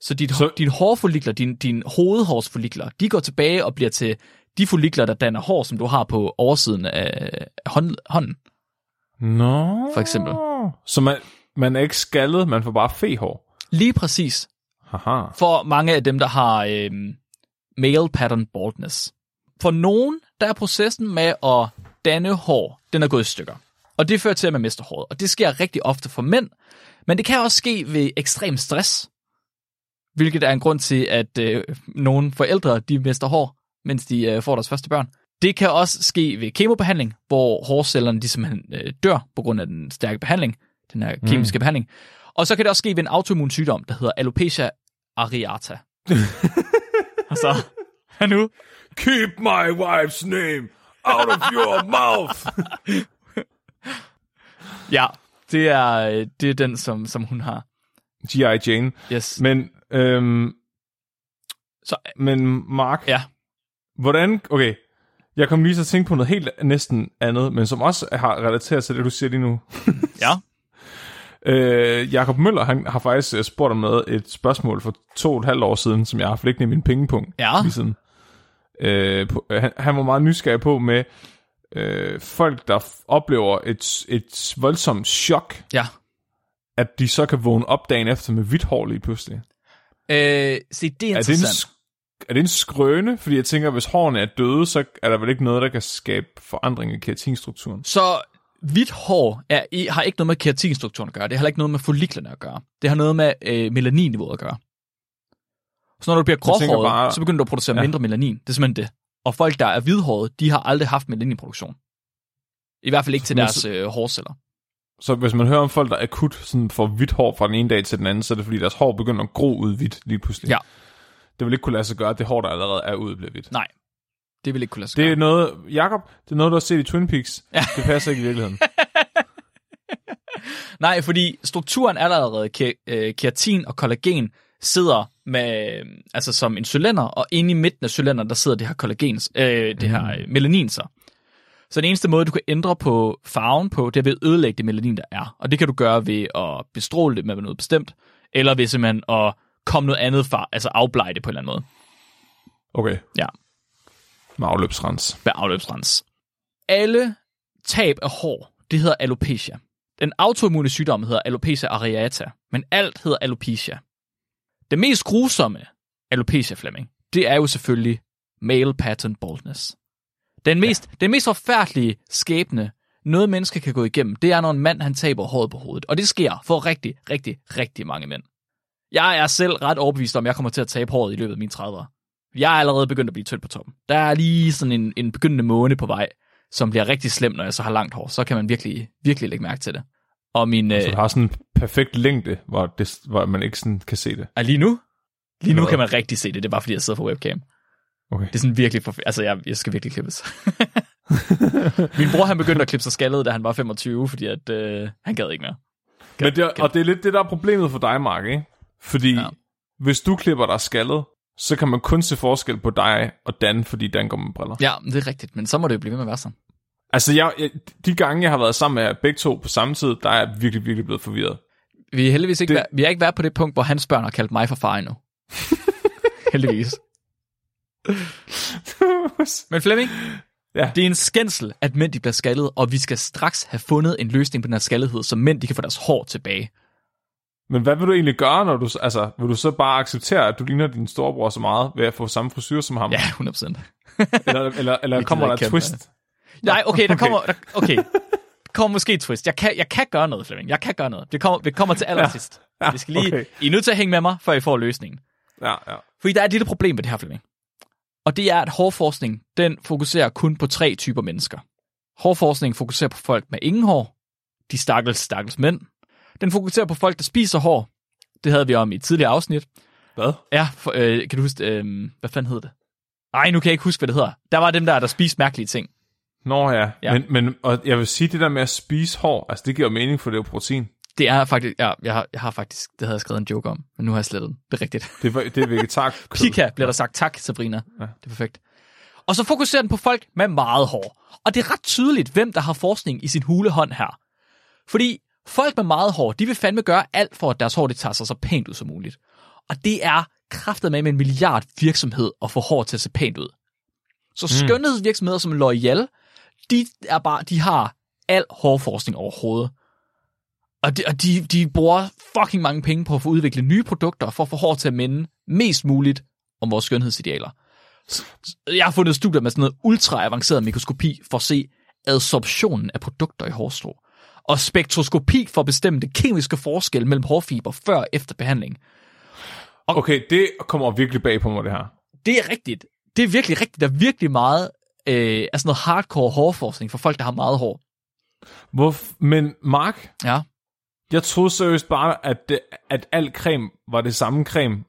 Så, dit, Så- dine hårfollikler, dine, dine hovedhårsfollikler, de går tilbage og bliver til de follikler, der danner hår, som du har på oversiden af hånd, hånden. Nå. For eksempel. Så man, man er ikke skaldet, man får bare fehår. Lige præcis Haha. for mange af dem, der har øh, male pattern baldness. For nogen, der er processen med at danne hår, den er gået i stykker. Og det fører til, at man mister håret. Og det sker rigtig ofte for mænd, men det kan også ske ved ekstrem stress, hvilket er en grund til, at øh, nogle forældre de mister hår, mens de øh, får deres første børn. Det kan også ske ved kemobehandling, hvor hårcellerne de simpelthen øh, dør på grund af den stærke behandling, den her kemiske mm. behandling. Og så kan det også ske ved en autoimmun sygdom, der hedder alopecia areata. og så, hvad nu? Keep my wife's name out of your mouth. Ja, det er, øh, det er den, som, som hun har. G.I. Jane. Yes. Men, øhm, Så, men Mark, ja. hvordan... Okay, jeg kom lige til at tænke på noget helt næsten andet, men som også har relateret til det, du siger lige nu. Ja. Øh, Jakob Møller, han har faktisk øh, spurgt om noget, et spørgsmål for to og et halvt år siden, som jeg har liggende i min pengepunkt. Ja. Lige siden. Øh, på, øh, han, han var meget nysgerrig på med øh, folk, der oplever et, et voldsomt chok, Ja. at de så kan vågne op dagen efter med hvidt hår lige pludselig. Øh, se, det er Er det, en, interessant. er det en skrøne? Fordi jeg tænker, hvis hårene er døde, så er der vel ikke noget, der kan skabe forandring i keratinstrukturen. Så hvidt hår er, har ikke noget med keratinstrukturen at gøre. Det har heller ikke noget med folliklerne at gøre. Det har noget med øh, melaninniveauet at gøre. Så når du bliver gråhåret, bare- så begynder du at producere Ja. mindre melanin. Det er simpelthen det. Og folk, der er hvidhårede, de har aldrig haft melaninproduktion. I hvert fald ikke til Men deres øh, hårceller. Så hvis man hører om folk, der akut sådan får hvidt hår fra den ene dag til den anden, så er det fordi, deres hår begynder at gro ud hvidt lige pludselig. Ja. Det vil ikke kunne lade sig gøre, at det hår, der allerede er ude, bliver hvidt. Nej, det vil ikke kunne lade sig Det gøre. er noget, Jakob, det er noget, du har set i Twin Peaks. Ja. Det passer ikke i virkeligheden. Nej, fordi strukturen er allerede, ke- øh, keratin og kollagen sidder med, altså som en cylinder, og inde i midten af cylinderen, der sidder det her kollagen, øh, det her øh, melanin så. Så den eneste måde, du kan ændre på farven på, det er ved at ødelægge det melanin, der er. Og det kan du gøre ved at bestråle det med noget bestemt, eller ved simpelthen at komme noget andet far, altså afblege det på en eller anden måde. Okay, Ja, med afløbsrens. ved afløbsrens. Alle tab af hår, det hedder alopecia. Den autoimmune sygdom hedder alopecia areata, men alt hedder alopecia. Det mest grusomme alopecia, Flemming, det er jo selvfølgelig male pattern baldness. Den mest, ja. den mest forfærdelige skæbne, noget menneske kan gå igennem, det er, når en mand han taber håret på hovedet. Og det sker for rigtig, rigtig, rigtig mange mænd. Jeg er selv ret overbevist om, at jeg kommer til at tabe håret i løbet af mine 30'ere. Jeg er allerede begyndt at blive tynd på toppen. Der er lige sådan en, en begyndende måne på vej, som bliver rigtig slem, når jeg så har langt hår. Så kan man virkelig, virkelig lægge mærke til det. Og min... Så Øh, det har sådan en perfekt længde, hvor, det, hvor man ikke sådan kan se det. er lige nu? Lige nu kan man rigtig se det. Det er bare fordi, jeg sidder på webcam. Okay. Det er sådan virkelig... For, altså, jeg, jeg skal virkelig klippes. min bror, han begyndte at klippe sig skaldet, da han var 25, fordi at, øh, han gad ikke mere. Men det, og det er lidt det, der er problemet for dig, Mark, ikke? Fordi. Ja. hvis du klipper dig skaldet, så kan man kun se forskel på dig og Dan, fordi Dan går med briller. Ja, det er rigtigt, men så må det jo blive ved med at være sådan. Altså, jeg, jeg, de gange, jeg har været sammen med jer begge to på samme tid, der er jeg virkelig, virkelig blevet forvirret. Vi er heldigvis ikke, Det- været, vi har ikke været på det punkt, hvor hans børn har kaldt mig for far endnu. heldigvis. Men Flemming, Ja. det er en skændsel, at mænd de bliver skaldet, og vi skal straks have fundet en løsning på den her skaldighed, så mænd de kan få deres hår tilbage. Men hvad vil du egentlig gøre, når du, altså, vil du så bare acceptere, at du ligner din storebror så meget, ved at få samme frisyr som ham? Ja, 100%. Eller, eller, eller kommer der et twist? Nej, okay, der kommer, der, okay. Der kommer måske et twist. Jeg kan, jeg kan gøre noget, Flemming. Jeg kan gøre noget. Det kommer, det kommer til allersidst. Ja, Ja, vi skal lige, okay. okay. I er nødt til at hænge med mig, før I får løsningen. Ja, ja. Fordi der er et lille problem med det her, Flemming. Og det er, at hårforskning, den fokuserer kun på tre typer mennesker. Hårforskning fokuserer på folk med ingen hår, de stakkels, stakkels mænd. Den fokuserer på folk, der spiser hår. Det havde vi om i et tidligere afsnit. Hvad? Ja, for, øh, kan du huske, øh, hvad fanden hed det? Nej, nu kan jeg ikke huske, hvad det hedder. Der var dem der, der spiste mærkelige ting. Nå ja. ja. Men, men og jeg vil sige, det der med at spise hår, altså det giver mening, for det er jo protein. Det er faktisk, ja, jeg har, jeg har faktisk, det havde jeg skrevet en joke om, men nu har jeg slettet den. Det er rigtigt. Det er, det er vegetar. Pika bliver der sagt tak, Sabrina. Ja. Det er perfekt. Og så fokuserer den på folk med meget hår. Og det er ret tydeligt, hvem der har forskning i sin hulehånd her. Fordi folk med meget hår, de vil fandme gøre alt for, at deres hår det tager sig så pænt ud som muligt. Og det er kraftet med med en milliard virksomhed at få hår til at se pænt ud. Så skønhedsvirksomheder som L'Oreal, de, er bare, de har al hårforskning overhovedet. Og, de, og de, de bruger fucking mange penge på at få udviklet nye produkter, for at få hår til at minde mest muligt om vores skønhedsidealer. Jeg har fundet studier med sådan noget ultra avanceret mikroskopi for at se adsorptionen af produkter i hårstrå. Og spektroskopi for at bestemme det kemiske forskel mellem hårfiber før og efter behandling. Okay, det kommer virkelig bag på mig, det her. Det er rigtigt. Det er virkelig rigtigt. Der er virkelig meget øh, af sådan noget hardcore hårforskning for folk, der har meget hår. Hvor, men Mark, Ja. jeg troede seriøst bare, at, det, at al creme var det samme creme.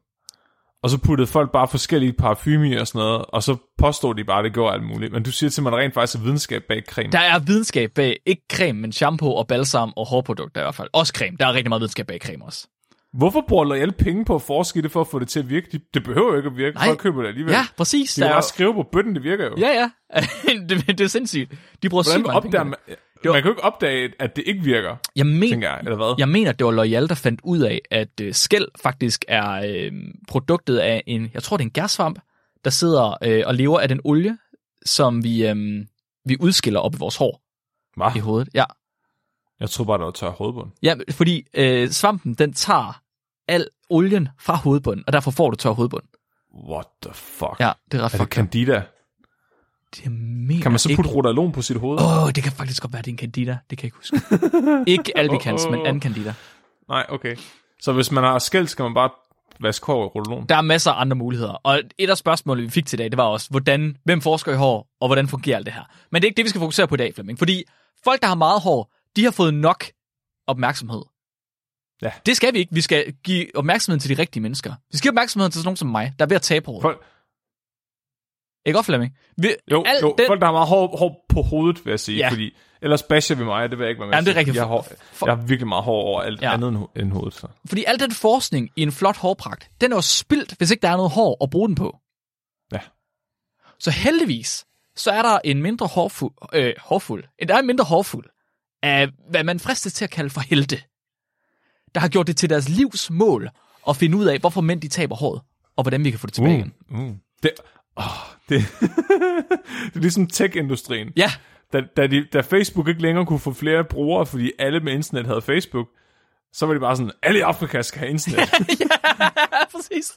Og så puttede folk bare forskellige parfume i og sådan noget, og så påstod de bare, at det gjorde alt muligt. Men du siger til mig, at der rent faktisk er videnskab bag creme. Der er videnskab bag, ikke creme, men shampoo og balsam og hårprodukter i hvert fald. Også creme. Der er rigtig meget videnskab bag creme også. Hvorfor bruger L'Oreal penge på at forske det, for at få det til at virke? De- Det behøver jo ikke at virke. Nej. Folk køber det alligevel. Ja, præcis. De kan bare jo- skrive på bøtten, det virker jo. Ja, ja. det, det er sindssygt. De bruger Hvordan penge opdager på man, var- Man kan jo ikke opdage, at det ikke virker, Jeg, men, jeg, eller hvad? jeg mener, det var Loyal, der fandt ud af, at øh, skæld faktisk er øh, produktet af en, jeg tror det er en gærsvamp, der sidder øh, og lever af den olie, som vi, øh, vi udskiller op i vores hår Hva? i hovedet. Ja, Jeg tror bare, det var tør hovedbund. ja fordi øh, svampen, den tager al olien fra hovedbunden, og derfor får du tør hovedbund. What the fuck? Ja, det er ret Er det fucked. candida? Det mener Kan man så ikke. putte rotalon på sit hoved? Åh, oh, det kan faktisk godt være, det er en candida. Det kan jeg ikke huske. ikke albicans, Åh, åh, men anden candida. Nej, okay. Så hvis man har skæld, skal man bare vaske hår i rotalon? Der er masser af andre muligheder. Og et af spørgsmålene, vi fik til i dag, det var også, hvordan, hvem forsker i hår, og hvordan fungerer alt det her? Men det er ikke det, vi skal fokusere på i dag, Flemming. Fordi folk, der har meget hår, de har fået nok opmærksomhed. Ja. Det skal vi ikke. Vi skal give opmærksomheden til de rigtige mennesker. Vi skal give opmærksomheden til sådan nogen som mig, der er ved at tabe håret. Folk, Ikke godt, Flemming? Vi, jo, alt jo den, folk, der har meget hår, hår på hovedet, vil jeg sige. Ja. Fordi ellers basher vi mig, det vil jeg ikke være med Jamen, det er rigtigt. Jeg har, For- jeg har virkelig meget hår over alt Ja. ja. andet end, ho- end hovedet. Så. Fordi al den forskning i en flot hårpragt, den er jo spildt, hvis ikke der er noget hår at bruge den på. Ja. Så heldigvis, så er der en mindre hårfuld, øh, hårfuld, der er en mindre hårfuld af, hvad man fristes til at kalde for helte, der har gjort det til deres livs mål at finde ud af, hvorfor mænd de taber håret, og hvordan vi kan få det tilbage igen. Uh. Det, oh, det, det er ligesom tech-industrien. Ja, Da, da, de, da Facebook ikke længere kunne få flere brugere, fordi alle med internet havde Facebook, så var de bare sådan, alle i Afrika skal have internet. præcis.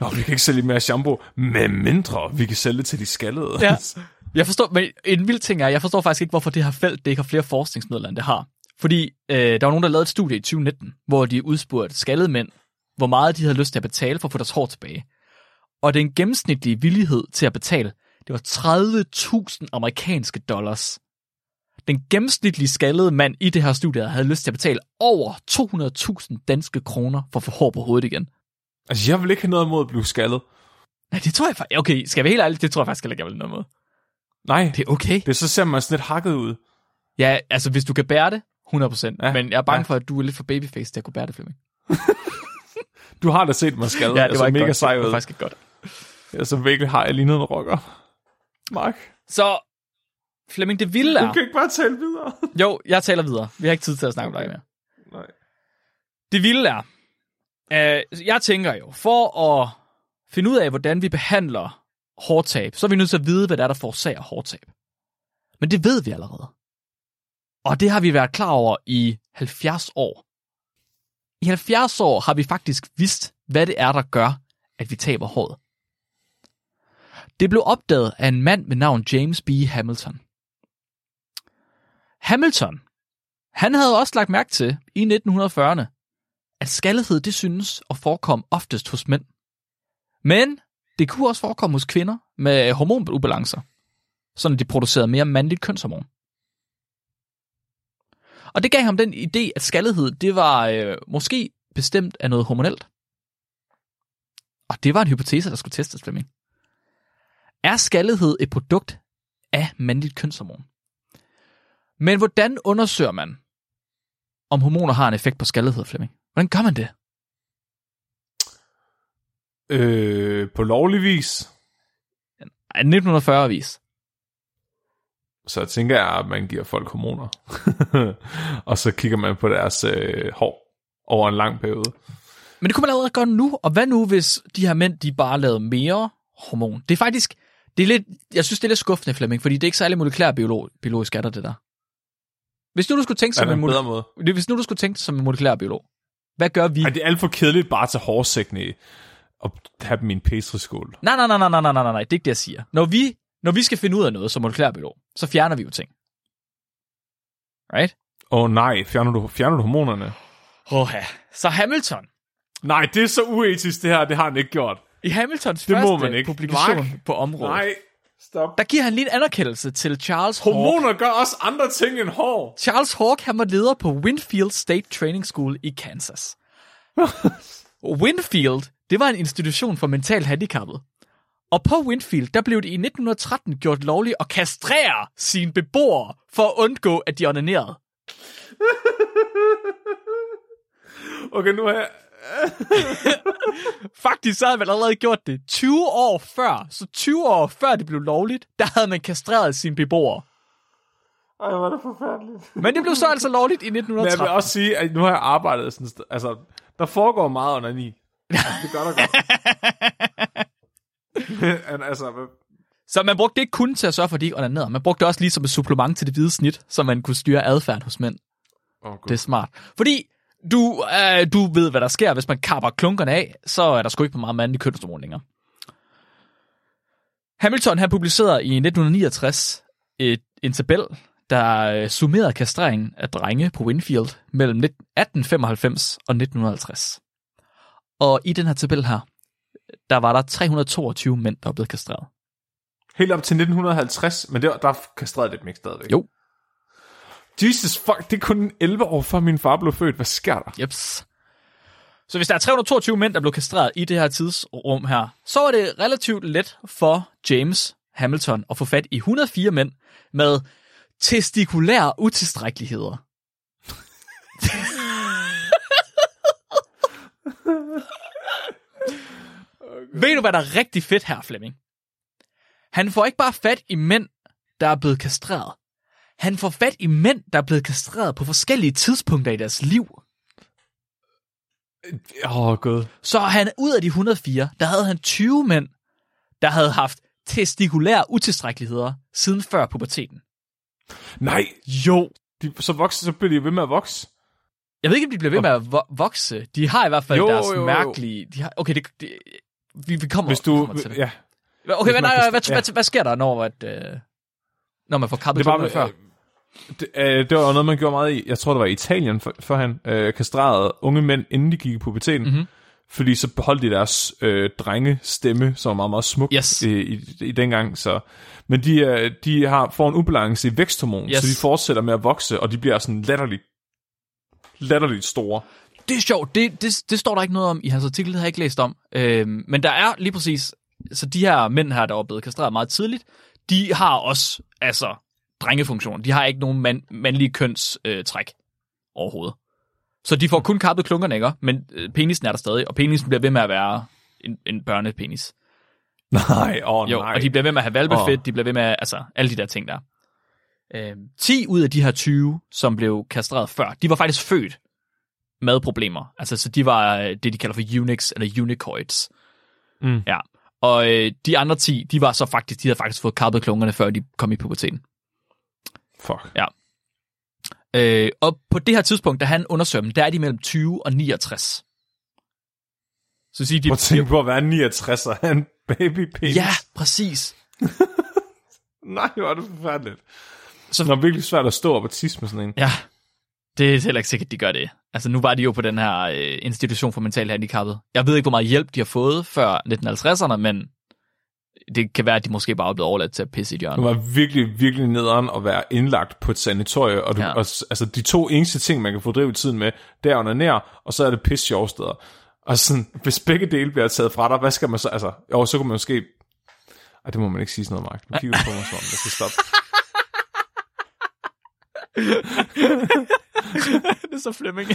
Nå, vi kan ikke sælge mere shampoo, med mindre vi kan sælge det til de skaldede. Ja. Jeg forstår, men en vild ting er, jeg forstår faktisk ikke, hvorfor det her felt det ikke har flere forskningsmidler, end det har. Fordi øh, der var nogen, der lavede et studie i 2019, hvor de udspurgte skaldede mænd, hvor meget de havde lyst til at betale for at få deres hår tilbage. Og den gennemsnitlige villighed til at betale, det var 30.000 amerikanske dollars. Den gennemsnitlige skaldede mand i det her studie havde lyst til at betale over 200.000 danske kroner for at få hår på hovedet igen. Altså, jeg vil ikke have noget imod at blive skaldet. Nej, det tror jeg faktisk... Okay, skal jeg være helt ærlig, det tror jeg faktisk heller ikke, jeg vil noget med. Nej, Det er okay. det så ser man sådan lidt hakket ud. Ja, altså hvis du kan bære det, 100%. Ja. Men jeg er bange Ja. for, at du er lidt for babyface til at kunne bære det, Flemming. Du har da set mig skaldet. Ja, det var mega godt. sej Det var ud. faktisk ikke godt. Jeg så virkelig har jeg lignet en rocker. Mark, Så, Flemming, det vilde du er... kan ikke bare tale videre. Jo, jeg taler videre. Vi har ikke tid til at snakke om dig mere. Nej. Det vilde er... Øh, jeg tænker jo, for at finde ud af, hvordan vi behandler hårtab, så er vi nødt til at vide, hvad det er, der forårsager hårtab. Men det ved vi allerede. Og det har vi været klar over i 70 år. I 70 år har vi faktisk vidst, hvad det er, der gør, at vi taber håret. Det blev opdaget af en mand med navn James B. Hamilton. Hamilton, han havde også lagt mærke til i 1940'erne, at skaldhed det synes at forekomme oftest hos mænd. Men det kunne også forekomme hos kvinder med hormonubalancer, sådan at de producerede mere mandligt kønshormon. Og det gav ham den idé, at skaldighed det var øh, måske bestemt af noget hormonelt. Og det var en hypotese, der skulle testes, Flemming. Er skaldighed et produkt af mandligt kønshormon? Men hvordan undersøger man, om hormoner har en effekt på skaldighed, Flemming? Hvordan gør man det? Øh, på lovlig vis, Ej, 1940-vis. så tænker jeg, at man giver folk hormoner. og så kigger man på deres øh, hår over en lang periode. Men det kunne man allerede gøre nu. Og hvad nu, hvis de her mænd, de bare lavede mere hormon? Det er faktisk, det er lidt, jeg synes, det er lidt skuffende, Flemming, fordi det er ikke særlig molekylær biolog, biologisk er der det der. Hvis nu du skulle tænke som en, en bedre måde? hvis nu du skulle tænke som en molekylær biolog, hvad gør vi? Ej, det er alt for kedeligt bare til hårsækkene i og have dem i en pastryskål. Nej, nej, nej, nej, nej, nej, nej, nej, det er ikke det, jeg siger. Når vi, når vi skal finde ud af noget som molekylærbiolog, så fjerner vi jo ting. Right? Åh oh, nej, fjerner du, fjerner du hormonerne? Oha. Så Hamilton, Nej, det er så uetisk det her, det har han ikke gjort. i Hamiltons Det må første man ikke. publikation Mark. på området, Nej, stop. der giver han lige en anerkendelse til Charles. Hormoner gør også andre ting end hår. Charles Hawke, han var leder på Winfield State Training School i Kansas. Winfield, det var en institution for mentalt handicappede. Og på Winfield, der blev det i 1913 gjort lovligt at kastrere sine beboere for at undgå, at de onanerede. Okay, nu har jeg... Faktisk så havde man allerede gjort det 20 år før. Så 20 år før det blev lovligt, der havde man kastreret sine beboere. Ej, hvor er det forfærdeligt. Men det blev så altså lovligt i Men jeg vil 1913. også sige, at nu har jeg arbejdet sådan, altså, der foregår meget under ni. Det gør der godt. Men altså, Så man brugte det ikke kun til at sørge for, at de ikke onanerede. Man brugte det også lige som et supplement til det hvide snit, så man kunne styre adfærden hos mænd. åh, Gud. Det er smart. Fordi du, øh, du ved, hvad der sker, hvis man kapper klunkerne af, så er der sgu ikke meget mandlig kønshormon længere. Hamilton han publicerede i 1969 et, en tabel, der øh, summerede kastreringen af drenge på Winfield mellem 1895 og 1950. Og i den her tabel her, der var der 322 mænd, der var blevet kastreret. Helt op til 1950, men det, var- der kastrerede dem ikke stadigvæk. Jo. Jesus fuck, det er kun 11 år før min far blev født. Hvad sker der? Jeps. Så hvis der er 322 mænd, der blev kastreret i det her tidsrum her, så er det relativt let for James Hamilton at få fat i 104 mænd med testikulære utilstrækkeligheder. Ved du, hvad der er rigtig fedt her, Flemming? Han får ikke bare fat i mænd, der er blevet kastreret. Han får fat i mænd, der er blevet kastreret på forskellige tidspunkter i deres liv. Åh, oh, gud. Så han ud af de 104, der havde han 20 mænd, der havde haft testikulære utilstrækkeligheder siden før puberteten. Nej, Jo. de, så, vokser, så bliver de ved med at vokse. Jeg ved ikke, om de bliver ved med at vo- vokse. De har i hvert fald Jo, deres jo, jo. mærkelige... De har, okay, det, det, vi, vi kommer, Hvis du... kommer til det. Ja, Okay, man nej, kan- hvad, ja. hvad, hvad, sker der, når, at, øh, når man får kappet det var før? øh, det, øh, det var noget, man gjorde meget i, jeg tror, det var i Italien, for, for han øh, kastrerede unge mænd, inden de gik i puberteten. Mhm. Fordi så beholdt de deres øh, drengestemme, som var meget, meget smuk Yes. i, i, i dengang. Så. Men de, øh, de har, får en ubalance i væksthormon, Yes. så de fortsætter med at vokse, og de bliver sådan latterligt, latterligt store. Det er sjovt. Det, det, det står der ikke noget om i hans artikel, det har jeg ikke læst om. Øhm, men der er lige præcis... Så de her mænd her, der var blevet kastreret meget tidligt, de har også altså drengefunktion. De har ikke nogen mand, mandlige kønstræk øh, træk overhovedet. Så de får kun kappet klunkerne, ikke? Men øh, penisen er der stadig, og penisen bliver ved med at være en, en børnepenis. Nej, åh oh, Jo, nej. og de bliver ved med at have valbefedt, Åh. de bliver ved med at, altså alle de der ting der. Øhm, 10 ud af de her 20, som blev kastreret før, de var faktisk født med problemer. Altså, så de var øh, det, de kalder for unix eller unicoids. Mm. Ja. Og øh, de andre 10, de var så faktisk, de havde faktisk fået kappet klunkerne, før de kom i puberteten. Fuck. Øh, og på det her tidspunkt, da han undersøger dem, der er de mellem 20 og 69. Så siger de... Prøv at tænke på at være 69 og have en baby penis. Ja, præcis. Nej, hvor er det forfærdeligt. Så- Så... Det er virkelig svært at stå op og tisse med sådan en. Ja, det er heller ikke sikkert, de gør det. Altså, nu var de jo på den her øh, institution for mentalt handicappede. Jeg ved ikke, hvor meget hjælp de har fået før 1950'erne, men det kan være, at de måske bare er blevet overladt til at pisse i et Det var virkelig, virkelig nederen at være indlagt på et sanatorie, og, du, Ja. og altså, de to eneste ting, man kan fordrive tiden med, det er nær, og så er det pisse sjove steder. Og sådan, hvis begge dele bliver taget fra dig, hvad skal man så, altså, jo, så kunne man måske, ej, det må man ikke sige sådan noget, Mark. Du kigger på mig om, jeg skal stoppe. det er så Flemming.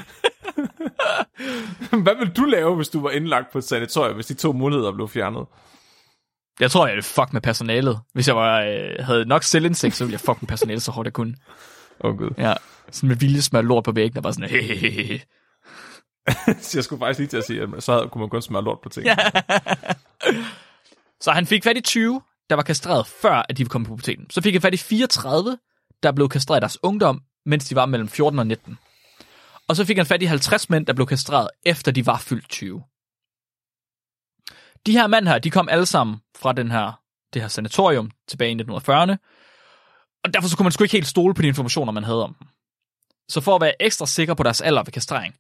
hvad vil du lave, hvis du var indlagt på et sanatorie, hvis de to muligheder blev fjernet? Jeg tror, jeg ville fuck med personalet. Hvis jeg var, øh, havde nok selvindsigt, så ville jeg fuck med personalet så hårdt jeg kunne. Åh oh, gud. Ja, sådan med vilje smør lort på væggen, og bare sådan, hehehe. Så jeg skulle faktisk lige til at sige, at så havde, kunne man kun smøre lort på ting. Ja. Så han fik fat i 20, der var kastreret før, at de kommet på puberteten. Så fik han fat i 34, der blev kastreret i deres ungdom, mens de var mellem 14 og 19. Og så fik han fat i 50 mænd, der blev kastreret, efter de var fyldt 20. De her mænd her, de kom alle sammen fra den her, det her sanatorium tilbage i 1940'erne, og derfor så kunne man sgu ikke helt stole på de informationer, man havde om dem. Så for at være ekstra sikker på deres alder ved kastrering,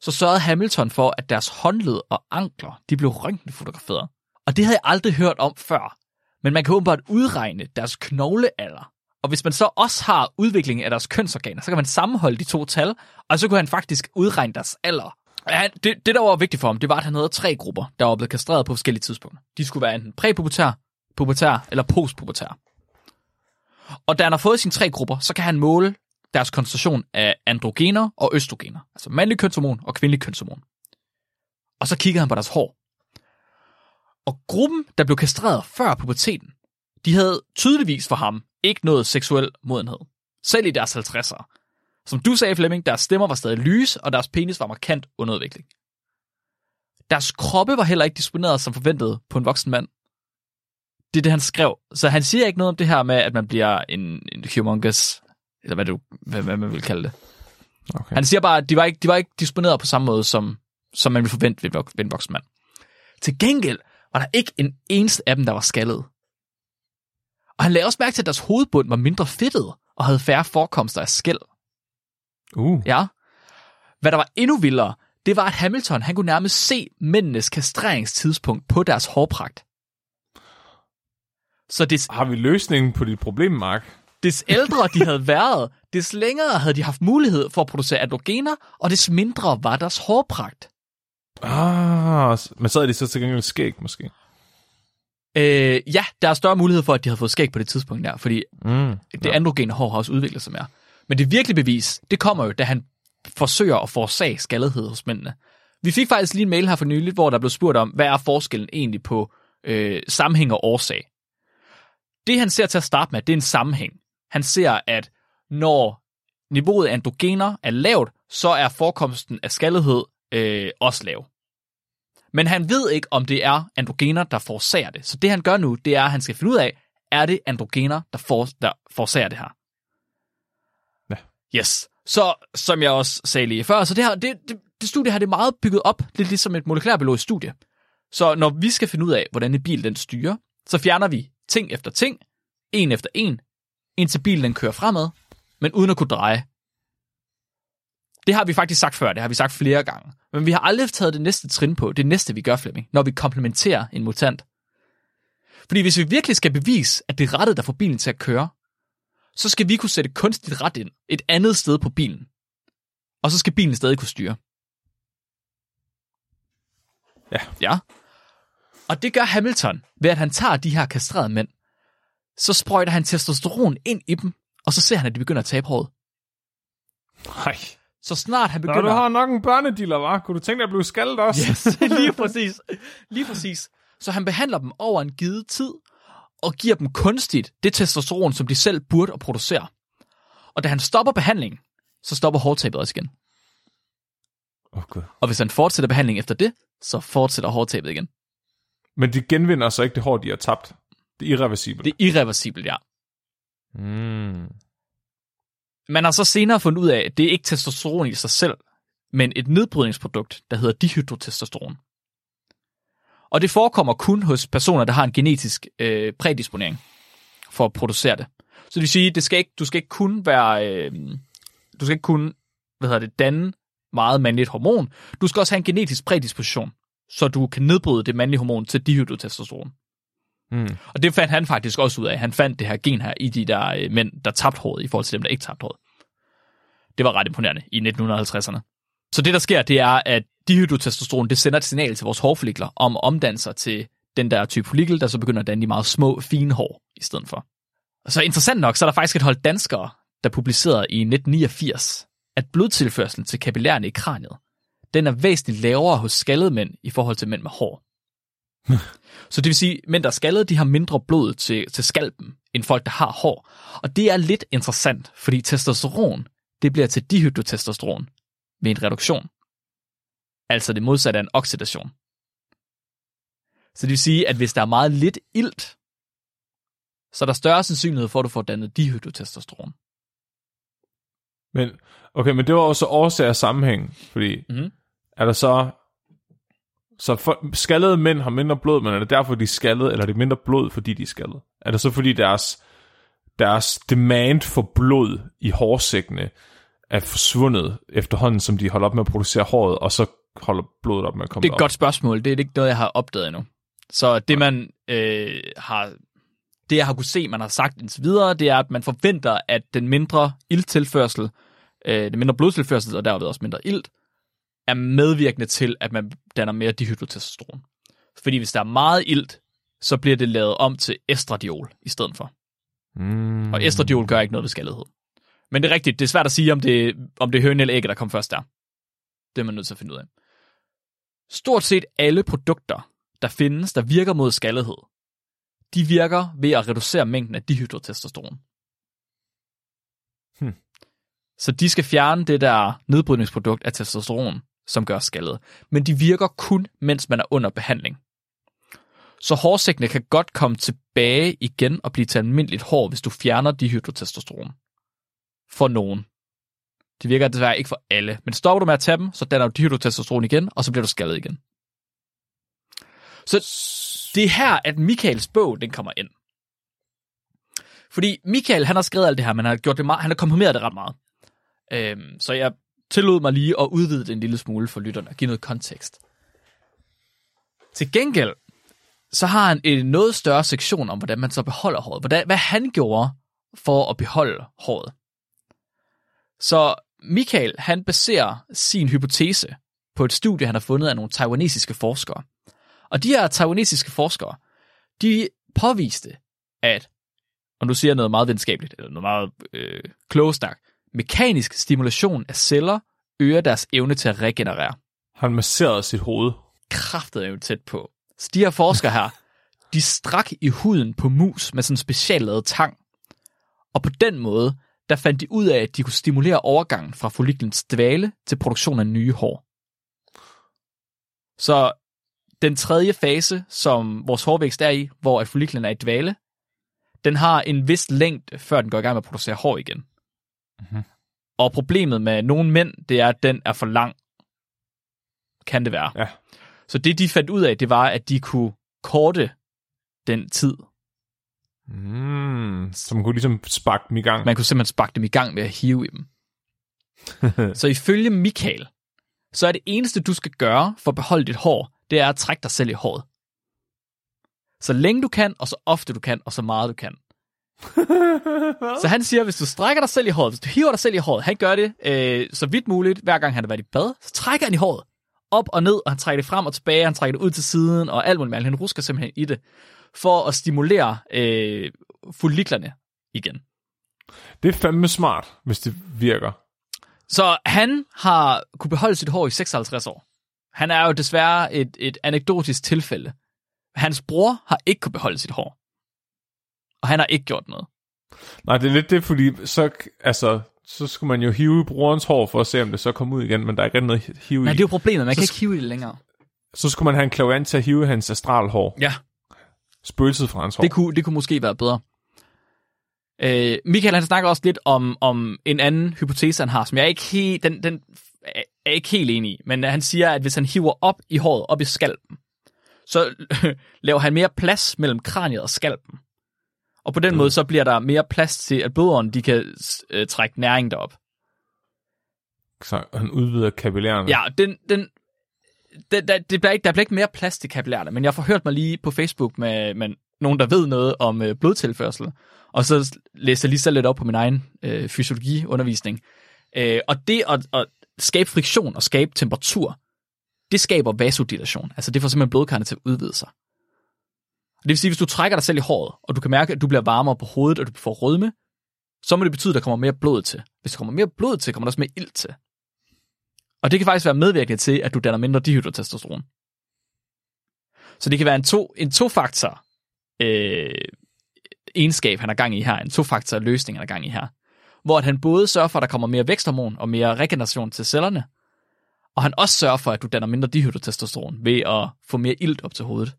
så sørgede Hamilton for, at deres håndled og ankler, de blev røntgenfotograferet. Og det havde jeg aldrig hørt om før. Men man kan åbenbart udregne deres knoglealder. Og hvis man så også har udviklingen af deres kønsorganer, så kan man sammenholde de to tal, og så kunne han faktisk udregne deres alder. Ja, det, det, der var vigtigt for ham, det var, at han havde tre grupper, der var blevet kastreret på forskellige tidspunkter. De skulle være enten præpubertær, pubertær eller postpubertær. Og da han har fået sine tre grupper, så kan han måle deres koncentration af androgener og østrogener. Altså mandlig kønshormon og kvindelig kønshormon. Og så kigger han på deres hår. Og gruppen, der blev kastreret før puberteten, de havde tydeligvis for ham ikke noget seksuel modenhed. selv i deres 50'ere. Som du sagde, Flemming, deres stemmer var stadig lys, og deres penis var markant underudvikling. Deres kroppe var heller ikke disponeret som forventet på en voksen mand. Det er det, han skrev. Så han siger ikke noget om det her med, at man bliver en, en humongous, eller hvad, du, hvad, hvad man vil kalde det. Okay. Han siger bare, at de var ikke, de var ikke disponeret på samme måde, som, som man ville forvente ved, ved en voksen mand. Til gengæld var der ikke en eneste af dem, der var skaldet. Og han lagde også mærke til, at deres hovedbund var mindre fedtet og havde færre forekomster af skæld. Uh. Ja. Hvad der var endnu vildere, det var, at Hamilton han kunne nærmest se mændenes kastreringstidspunkt på deres hårpragt. Så des, Har vi løsningen på dit problem, Mark? des ældre de havde været, des længere havde de haft mulighed for at producere androgener, og des mindre var deres hårpragt. Ah, men så er de så til gengæld skæg, måske. Øh, ja, der er større mulighed for, at de havde fået skæg på det tidspunkt der, fordi Mm. det androgene hår har også udviklet sig mere. Men det virkelige bevis, det kommer jo, da han forsøger at forårsage skaldighed hos mændene. Vi fik faktisk lige en mail her for nylig, hvor der blev spurgt om, hvad er forskellen egentlig på øh, sammenhæng og årsag. Det han ser til at starte med, det er en sammenhæng. Han ser, at når niveauet af androgener er lavt, så er forekomsten af skaldighed øh, også lav. Men han ved ikke, om det er androgener, der forårsager det. Så det han gør nu, det er, at han skal finde ud af, er det androgener, der, for, der forårsager det her. Ja. Yes. Så som jeg også sagde lige før, så det her, det, det, det studie her, det er meget bygget op, lidt ligesom et molekylærbiologisk studie. Så når vi skal finde ud af, hvordan en bil den styrer, så fjerner vi ting efter ting, en efter en, indtil bilen den kører fremad, men uden at kunne dreje. Det har vi faktisk sagt før, det har vi sagt flere gange. Men vi har aldrig taget det næste trin på, det næste vi gør, Flemming, når vi komplementerer en mutant. Fordi hvis vi virkelig skal bevise, at det er rettet, der får bilen til at køre, så skal vi kunne sætte kunstigt ret ind et andet sted på bilen. Og så skal bilen stadig kunne styre. Ja. Ja. Og det gør Hamilton ved, at han tager de her kastrerede mænd. Så sprøjter han testosteron ind i dem, og så ser han, at de begynder at tabe håret. Nej. Så snart han Nå, begynder... du har nok en børnediller, var? Kunne du tænke dig at blive skaldet også? Yes, lige præcis. Lige præcis. Så han behandler dem over en givet tid, og giver dem kunstigt det testosteron, som de selv burde at producere. Og da han stopper behandlingen, så stopper hårtabet også igen. Gud. Og hvis han fortsætter behandling efter det, så fortsætter hårtabet igen. Men de genvinder så ikke det hår, de har tabt. Det er irreversibelt. Det er irreversibelt, ja. Mm. Man har så senere fundet ud af, at det er ikke testosteron i sig selv, men et nedbrydningsprodukt, der hedder dihydrotestosteron. Og det forekommer kun hos personer, der har en genetisk øh, prædisponering for at producere det. Så det vil sige, det skal ikke, du skal ikke kun være, øh, du skal ikke kun, hvad hedder det, danne meget mandligt hormon. Du skal også have en genetisk prædisposition, så du kan nedbryde det mandlige hormon til dihydrotestosteron. Mm. Og det fandt han faktisk også ud af. Han fandt det her gen her i de der øh, mænd, der tabte håret, i forhold til dem, der ikke tabte håret. Det var ret imponerende i 1950'erne. Så det, der sker, det er, at dihydrotestosteron, det sender et signal til vores hårfollikler om at omdanne sig til den der type follikel, der så begynder at danne de meget små, fine hår i stedet for. Og så interessant nok, så er der faktisk et hold danskere, der publicerede i 1989, at blodtilførselen til kapillærerne i kraniet, den er væsentligt lavere hos skaldede mænd i forhold til mænd med hår. Så det vil sige, at mænd, der er skaldede, de har mindre blod til, til skalpen, end folk, der har hår. Og det er lidt interessant, fordi testosteron, det bliver til dihydrotestosteron ved en reduktion. Altså det modsatte af en oxidation. Så det vil sige, at hvis der er meget lidt ilt, så er der større sandsynlighed for, at du får dannet dihydrotestosteron. Men, okay, men det var også årsag af sammenhæng, fordi Mhm. er der så... Så for, skaldede mænd har mindre blod, men er det derfor, de er skaldede, eller er det mindre blod, fordi de er skaldede? Er det så, fordi deres, deres demand for blod i hårsækkene er forsvundet efterhånden, som de holder op med at producere håret, og så holder blodet op med at komme Det er et op? godt spørgsmål. Det er ikke noget, jeg har opdaget endnu. Så det, man øh, har... Det, jeg har kunne se, man har sagt indtil videre, det er, at man forventer, at den mindre ilttilførsel, øh, den mindre blodtilførsel, og derved også mindre ilt, er medvirkende til, at man danner mere dihydrotestosteron. Fordi hvis der er meget ilt, så bliver det lavet om til estradiol i stedet for. Mm. Og estradiol gør ikke noget ved skaldhed. Men det er rigtigt, det er svært at sige, om det, om det er høn eller ægget, der kom først der. Det er man nødt til at finde ud af. Stort set alle produkter, der findes, der virker mod skaldhed, de virker ved at reducere mængden af dihydrotestosteron. Så de skal fjerne det der nedbrydningsprodukt af testosteron, som gør skaldet. Men de virker kun, mens man er under behandling. Så hårsækkene kan godt komme tilbage igen og blive til almindeligt hår, hvis du fjerner dihydrotestosteron. For nogen. Det virker desværre ikke for alle. Men stopper du med at tage dem, så danner du dihydrotestosteron igen, og så bliver du skaldet igen. Så det er her, at Michaels bog, den kommer ind. Fordi Michael, han har skrevet alt det her, men han har, gjort det meget, han har komprimeret det ret meget. Øhm, så jeg tillod mig lige at udvide det en lille smule for lytterne og give noget kontekst. Til gengæld, så har han en noget større sektion om, hvordan man så beholder håret. Hvordan, hvad han gjorde for at beholde håret. Så Michael, han baserer sin hypotese på et studie, han har fundet af nogle taiwanesiske forskere. Og de her taiwanesiske forskere, de påviste, at, og nu siger jeg noget meget videnskabeligt, eller noget meget øh, klogesnak, mekanisk stimulation af celler øger deres evne til at regenerere. Han masserede sit hoved. Kraftet er jo tæt på. Så de her forskere her, de strak i huden på mus med sådan en speciallavet tang. Og på den måde, der fandt de ud af, at de kunne stimulere overgangen fra folliklens dvale til produktion af nye hår. Så den tredje fase, som vores hårvækst er i, hvor at folliklen er i dvale, den har en vis længde, før den går i gang med at producere hår igen. Mm-hmm. Og problemet med nogle mænd, det er, at den er for lang. Kan det være. Ja. Så det, de fandt ud af, det var, at de kunne korte den tid. Mm, så man kunne ligesom sparke dem i gang. Man kunne simpelthen sparke dem i gang med at hive i dem. så ifølge Michael, så er det eneste, du skal gøre for at beholde dit hår, det er at trække dig selv i håret. Så længe du kan, og så ofte du kan, og så meget du kan. så han siger, hvis du strækker dig selv i håret, hvis du hiver dig selv i håret, han gør det øh, så vidt muligt, hver gang han har været i bad, så trækker han i håret. Op og ned, og han trækker det frem og tilbage, han trækker det ud til siden, og alt muligt. Han rusker simpelthen i det, for at stimulere øh, folliklerne igen. Det er fandme smart, hvis det virker. Så han har kunne beholde sit hår i 56 år. Han er jo desværre et, et anekdotisk tilfælde. Hans bror har ikke kunne beholde sit hår. Og han har ikke gjort noget. Nej, det er lidt det, fordi så, altså, så skulle man jo hive brorens hår for at se, om det så kommer ud igen, men der er ikke noget hive Nej, i. det er jo problemet. Man Så kan ikke hive i det længere. Så skulle man have en klaviant til at hive hans astralhår. Ja, Spøgelset fra hans hår. det kunne, det kunne måske være bedre. Øh, Michael han snakker også lidt om, om en anden hypotese, han har, som jeg ikke helt, den, den er ikke helt enig i. Men han siger, at hvis han hiver op i håret, op i skalpen, så laver han mere plads mellem kraniet og skalpen. Og på den mm. måde, så bliver der mere plads til, at blodåren de kan øh, trække næring derop. Så han udvider kapillærerne. Ja, den, den, den, der, det bliver ikke, der bliver ikke mere plads til kapillærerne, men jeg har forhørt mig lige på Facebook med, med nogen, der ved noget om øh, blodtilførsel, og så læste jeg lige så lidt op på min egen øh, fysiologiundervisning. Øh, og det at, at skabe friktion og skabe temperatur, det skaber vasodilatation. Altså det får simpelthen blodkarrene til at udvide sig. Det vil sige, hvis du trækker dig selv i håret, og du kan mærke, at du bliver varmere på hovedet, og du får rødme, så må det betyde, at der kommer mere blod til. Hvis der kommer mere blod til, kommer der også mere ild til. Og det kan faktisk være medvirkende til, at du danner mindre dihydrotestosteron. Så det kan være en, to, en to-faktor øh, egenskab, han har gang i her, en to-faktor løsning, han har gang i her. Hvor at han både sørger for, at der kommer mere væksthormon og mere regeneration til cellerne, og han også sørger for, at du danner mindre dihydrotestosteron ved at få mere ilt op til hovedet.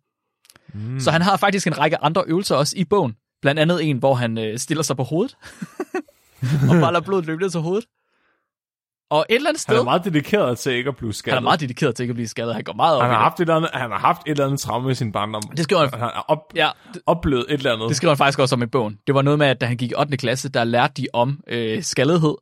Mm. Så han har faktisk en række andre øvelser også i bogen. Blandt andet en, hvor han øh, stiller sig på hovedet, og bare lader blodet løbe ned til hovedet. Og et eller andet sted, Han er meget dedikeret til ikke at blive skadet. han er meget dedikeret til ikke at blive skadet. Han går meget op han har, det. haft et eller andet, han har haft et eller andet traume i sin barndom. Det skriver han, Han har op, ja, det, oplevet et eller andet. det skriver han faktisk også om i bogen. Det var noget med, at da han gik i 8. klasse, der lærte de om øh, skaldighed,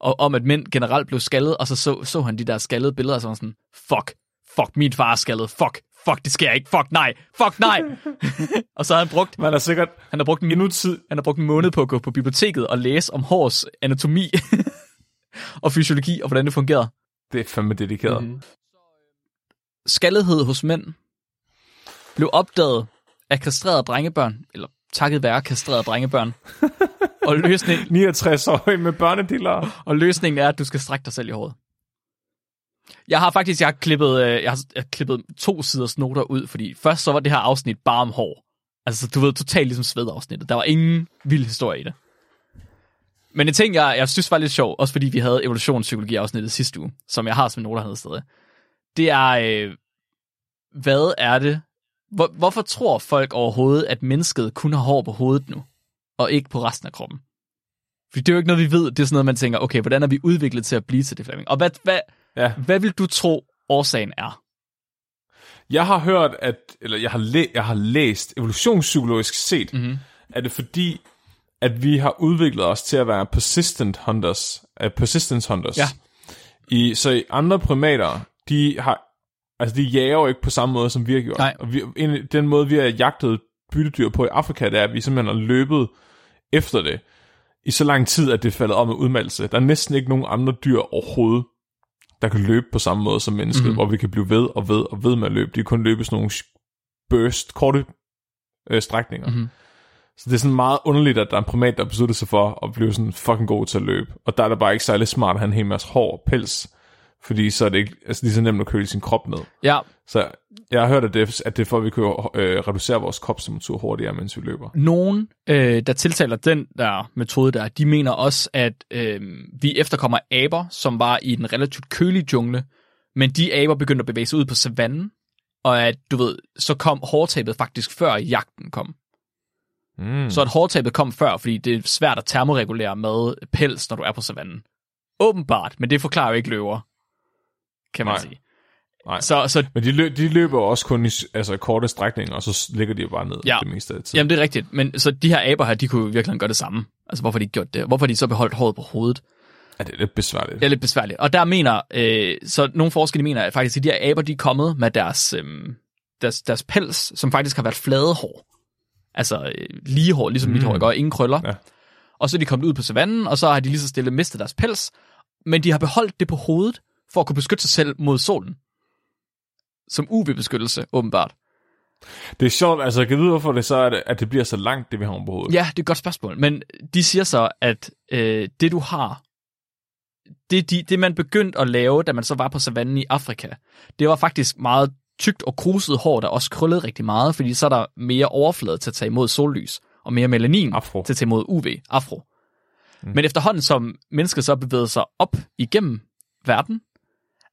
og om at mænd generelt blev skaldet, og så så, så han de der skaldede billeder, og så var sådan, fuck, fuck, min far er skaldet, fuck, fuck, det sker ikke, fuck nej, fuck nej. og så har han brugt, Man er sikkert han har brugt en, endnu tid. han har brugt en måned på at gå på biblioteket og læse om hårs anatomi og fysiologi, og hvordan det fungerer. Det er fandme dedikeret. Mm-hmm. Skaldighed hos mænd blev opdaget af kastrerede drengebørn, eller takket være kastrerede drengebørn. og, løsning, 69 år med børnediller. og løsningen er, at du skal strække dig selv i håret. Jeg har faktisk jeg har klippet, øh, jeg har, jeg har klippet to siders noter ud, fordi først så var det her afsnit bare om hår. Altså, du ved, totalt ligesom svedafsnittet. Der var ingen vild historie i det. Men en ting, jeg, jeg synes var lidt sjov, også fordi vi havde evolutionspsykologi afsnittet sidste uge, som jeg har som noter hernede stadig, det er, øh, hvad er det? Hvor, hvorfor tror folk overhovedet, at mennesket kun har hår på hovedet nu, og ikke på resten af kroppen? For det er jo ikke noget, vi ved. Det er sådan noget, man tænker, okay, hvordan er vi udviklet til at blive til det, Flemming? Og hvad, hvad, Ja. hvad vil du tro, årsagen er? Jeg har hørt, at, eller jeg har, læ- jeg har læst, evolutionspsykologisk set, mm-hmm. er det fordi, at vi har udviklet os til at være persistent hunters, uh, persistence hunters. Ja. I, så i andre primater, de har, altså de jager jo ikke på samme måde, som vi har gjort. Nej. Og vi, en, den måde, vi har jagtet byttedyr på i Afrika, det er, at vi simpelthen har løbet efter det i så lang tid, at det er faldet om med udmeldelse. Der er næsten ikke nogen andre dyr overhovedet, der kan løbe på samme måde som mennesket, mm-hmm. hvor vi kan blive ved og ved og ved med at løbe. De kan kun løbe sådan nogle burst, korte øh, strækninger. Mm-hmm. Så det er sådan meget underligt, at der er en primat, der beslutter sig for at blive sådan fucking god til at løbe. Og der er det bare ikke særlig smart at have en hel masse hår og pels, fordi så er det ikke altså, lige så nemt at køle sin krop ned. Ja, Så jeg har hørt, at det, at det er for, at vi kan øh, reducere vores kropstemperatur hurtigere, mens vi løber. nogen, øh, der tiltaler den der metode der, de mener også, at øh, vi efterkommer aber, som var i den relativt kølige jungle, men de aber begyndte at bevæge sig ud på savannen, og at, du ved, så kom hårtabet faktisk før jagten kom. Mm. Så at hårtabet kom før, fordi det er svært at termoregulere med pels, når du er på savannen. Åbenbart, men det forklarer jo ikke løver, kan man Nej. sige. Nej. Så, så Men de, løb, de løber også kun i altså, korte strækninger, og så ligger de jo bare ned Ja. det meste af tiden. Jamen, det er rigtigt. Men så de her aber her, de kunne jo virkelig gøre det samme. Altså, hvorfor har de ikke gjort det? Hvorfor har de så beholdt håret på hovedet? Ja, det er lidt besværligt. Det er lidt besværligt. Og der mener, øh, så nogle forskere mener at faktisk, at de her aber, de er kommet med deres, øh, deres, deres pels, som faktisk har været flade hår. Altså øh, lige hår, ligesom mm. mit hår, ikke? Og ingen krøller. Ja. Og så er de kommet ud på savannen, og så har de lige så stille mistet deres pels. Men de har beholdt det på hovedet, for at kunne beskytte sig selv mod solen. Som UV-beskyttelse, åbenbart. Det er sjovt, altså jeg kan vide, hvorfor det så er, det, at det bliver så langt, det vi har på hovedet. Ja, det er et godt spørgsmål. Men de siger så, at øh, det du har, det, de, det man begyndte at lave, da man så var på savannen i Afrika, det var faktisk meget tykt og kruset hår, der også krøllede rigtig meget, fordi så er der mere overflade til at tage imod sollys, og mere melanin Afro. til at tage imod UV, afro. Mm. Men efterhånden som mennesket så bevægede sig op igennem verden,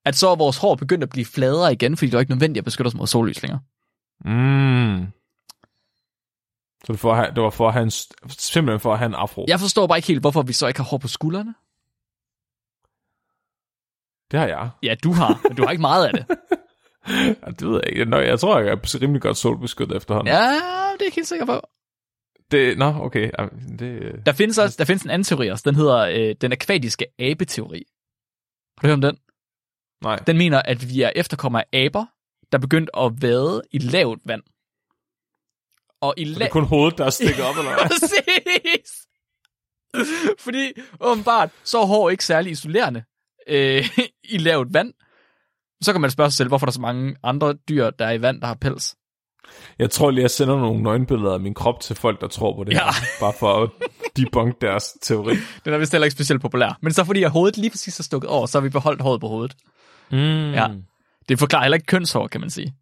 at så er vores hår begyndt at blive fladere igen, fordi det var ikke nødvendigt at beskytte os mod sollys længere. Mm. Så det, var for at have, det var for at have en, simpelthen for at have en afro. Jeg forstår bare ikke helt, hvorfor vi så ikke har hår på skuldrene. Det har jeg. Ja, du har, men du har ikke meget af det. Ja, det ved jeg ikke. Nå, jeg tror, jeg er rimelig godt solbeskyttet efterhånden. Ja, det er jeg ikke helt sikker på. Det, nå, okay. Det, Der findes også der findes en anden teori også. Den hedder øh, den akvatiske abeteori. Har du hørt om den? Nej. Den mener, at vi er efterkommere af aber, der er begyndt at vade i lavt vand. Og i Så det er kun hovedet, der er stikket op, eller hvad? Præcis! Fordi åbenbart, så er hår ikke særlig isolerende øh, i lavt vand. Så kan man spørge sig selv, hvorfor der er så mange andre dyr, der er i vand, der har pels. Jeg tror lige, jeg sender nogle nøgenbilleder af min krop til folk, der tror på det Ja. her. Bare for at debunk deres teori. Den er vist heller ikke specielt populær. Men så fordi at hovedet lige præcis er stukket over, så har vi beholdt håret på hovedet. Mm. Ja. Det forklarer heller ikke kønshår, kan man sige.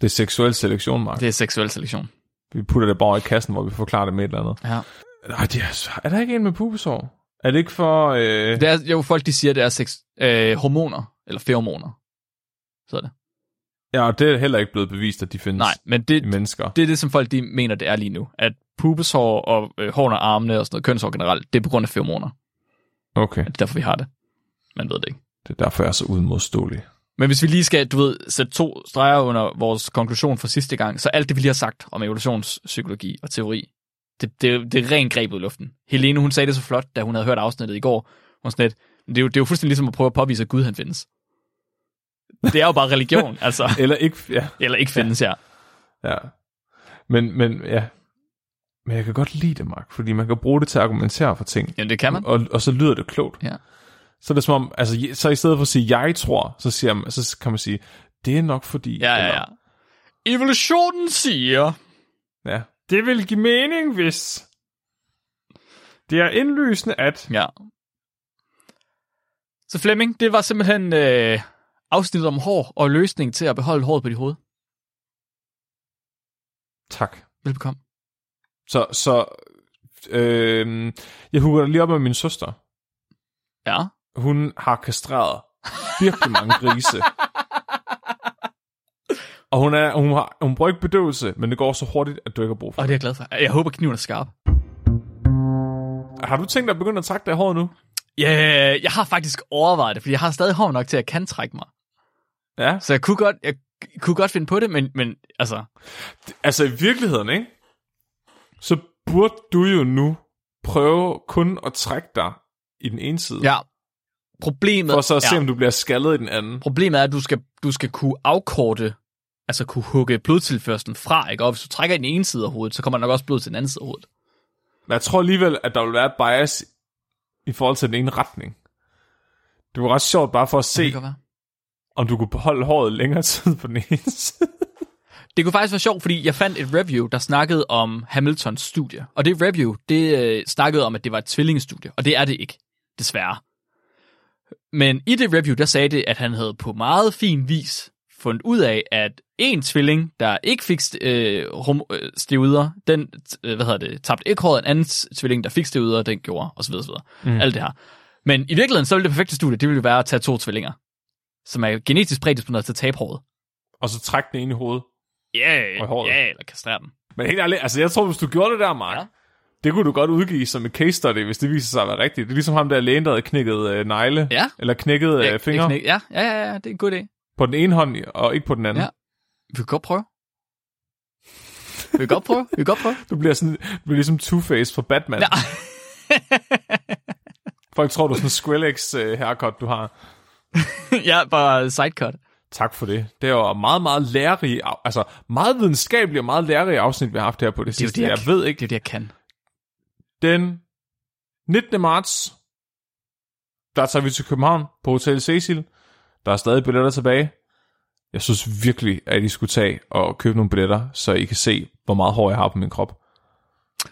Det er seksuel selektion, Mark. Det er seksuel selektion. Vi putter det bare i kassen, hvor vi forklarer det med et eller andet. Ja. Nej, det er, er der ikke en med pubesår? Er det ikke for... Øh... Det er jo folk, de siger, det er sex, øh, hormoner, eller feromoner. Så er det. Ja, og det er heller ikke blevet bevist, at de findes Nej, men det, i mennesker. det er det, som folk de mener, det er lige nu. At pubeshår og øh, hårene og armene og sådan noget, kønshår generelt, det er på grund af feromoner. Okay, Det er derfor, vi har det. Man ved det ikke. Det er derfor, jeg er så udmodståelig. Men hvis vi lige skal, du ved, sætte to streger under vores konklusion fra sidste gang, så alt det, vi lige har sagt om evolutionspsykologi og teori, det, det, det er rent grebet i luften. Helene, hun sagde det så flot, da hun havde hørt afsnittet i går. Hun sådan lidt, det, er jo, det er jo fuldstændig ligesom at prøve at påvise, at Gud han findes. Det er jo bare religion, altså. Eller ikke... Ja, Eller ikke findes, ja. ja. Men, men, ja. Men jeg kan godt lide det, Mark, fordi man kan bruge det til at argumentere for ting. Jamen, det kan man. Og, og så lyder det klogt. Ja. Så er det som om, altså, så i stedet for at sige, jeg tror, så, siger man, så kan man sige, det er nok fordi... Ja, ja, ja. Evolutionen siger... ja. Det vil give mening, hvis... Det er indlysende, at... Ja. Så Flemming, det var simpelthen øh, afsnittet om hår og løsning til at beholde håret på dit hoved. Tak. Velbekomme. Så, så Øh, jeg hugger lige op med min søster. Ja. Hun har kastreret virkelig mange grise. Og hun, er, hun, har, hun bruger ikke bedøvelse, men det går så hurtigt, at du ikke har brug for Og det er jeg glad for. Jeg håber, kniven er skarp. Har du tænkt dig at begynde at trække det håret nu? Ja, yeah, jeg har faktisk overvejet det, fordi jeg har stadig hår nok til, at jeg kan trække mig. Ja. Så jeg kunne godt, jeg kunne godt finde på det, men, men altså... Altså i virkeligheden, ikke? Så burde du jo nu prøve kun at trække dig i den ene side. Ja. Problemet, For så at se, ja, om du bliver skaldet i den anden. problemet er, at du skal, du skal kunne afkorte, altså kunne hugge blodtilførslen fra, ikke? Og hvis du trækker i den ene side af hovedet, så kommer der nok også blod til den anden side af hovedet. Men jeg tror alligevel, at der vil være bias i forhold til den ene retning. Det var ret sjovt bare for at se, være. om du kunne beholde håret længere tid på den ene side. Det kunne faktisk være sjovt, fordi jeg fandt et review, der snakkede om Hamiltons studie. Og det review, det øh, snakkede om, at det var et tvillingestudie. Og det er det ikke, desværre. Men i det review, der sagde det, at han havde på meget fin vis fundet ud af, at en tvilling, der ikke fik øh, øh, steroider, den øh, hvad hedder det, tabte ikke håret, en anden tvilling, der fik steroider, den gjorde, osv. osv. Mm. Alt det her. Men i virkeligheden, så ville det perfekte studie, det ville være at tage to tvillinger, som er genetisk prædisponeret til at tabe håret. Og så trække den ene i hovedet. Ja, håret. ja, eller kastrere den. Men helt ærligt, altså jeg tror, hvis du gjorde det der, Mark, Ja. Det kunne du godt udgive som et case study, hvis det viser sig at være rigtigt. Det er ligesom ham der lægen, der havde knækket øh, negle, Ja. eller knækket øh, fingre knæk- Ja, ja, ja, ja, det er en god idé. på den ene hånd, og ikke på den anden. Ja. Vi kan godt prøve. Vi kan godt prøve. Vi kan godt prøve. Du bliver sådan, du bliver ligesom Two-Face for Batman. Ja. Folk tror, du er sådan en Skrillex øh, haircut, du har. ja, bare sidecut. Tak for det. Det er jo meget, meget lærerige, altså meget videnskabelige og meget lærerige afsnit, vi har haft her på det, Det sidste. det, jeg, jeg, ved ikke, Det er det, jeg kan. Den 19. marts, der tager vi til København på Hotel Cecil. Der er stadig billetter tilbage. Jeg synes virkelig, at I skulle tage og købe nogle billetter, så I kan se, hvor meget hår jeg har på min krop.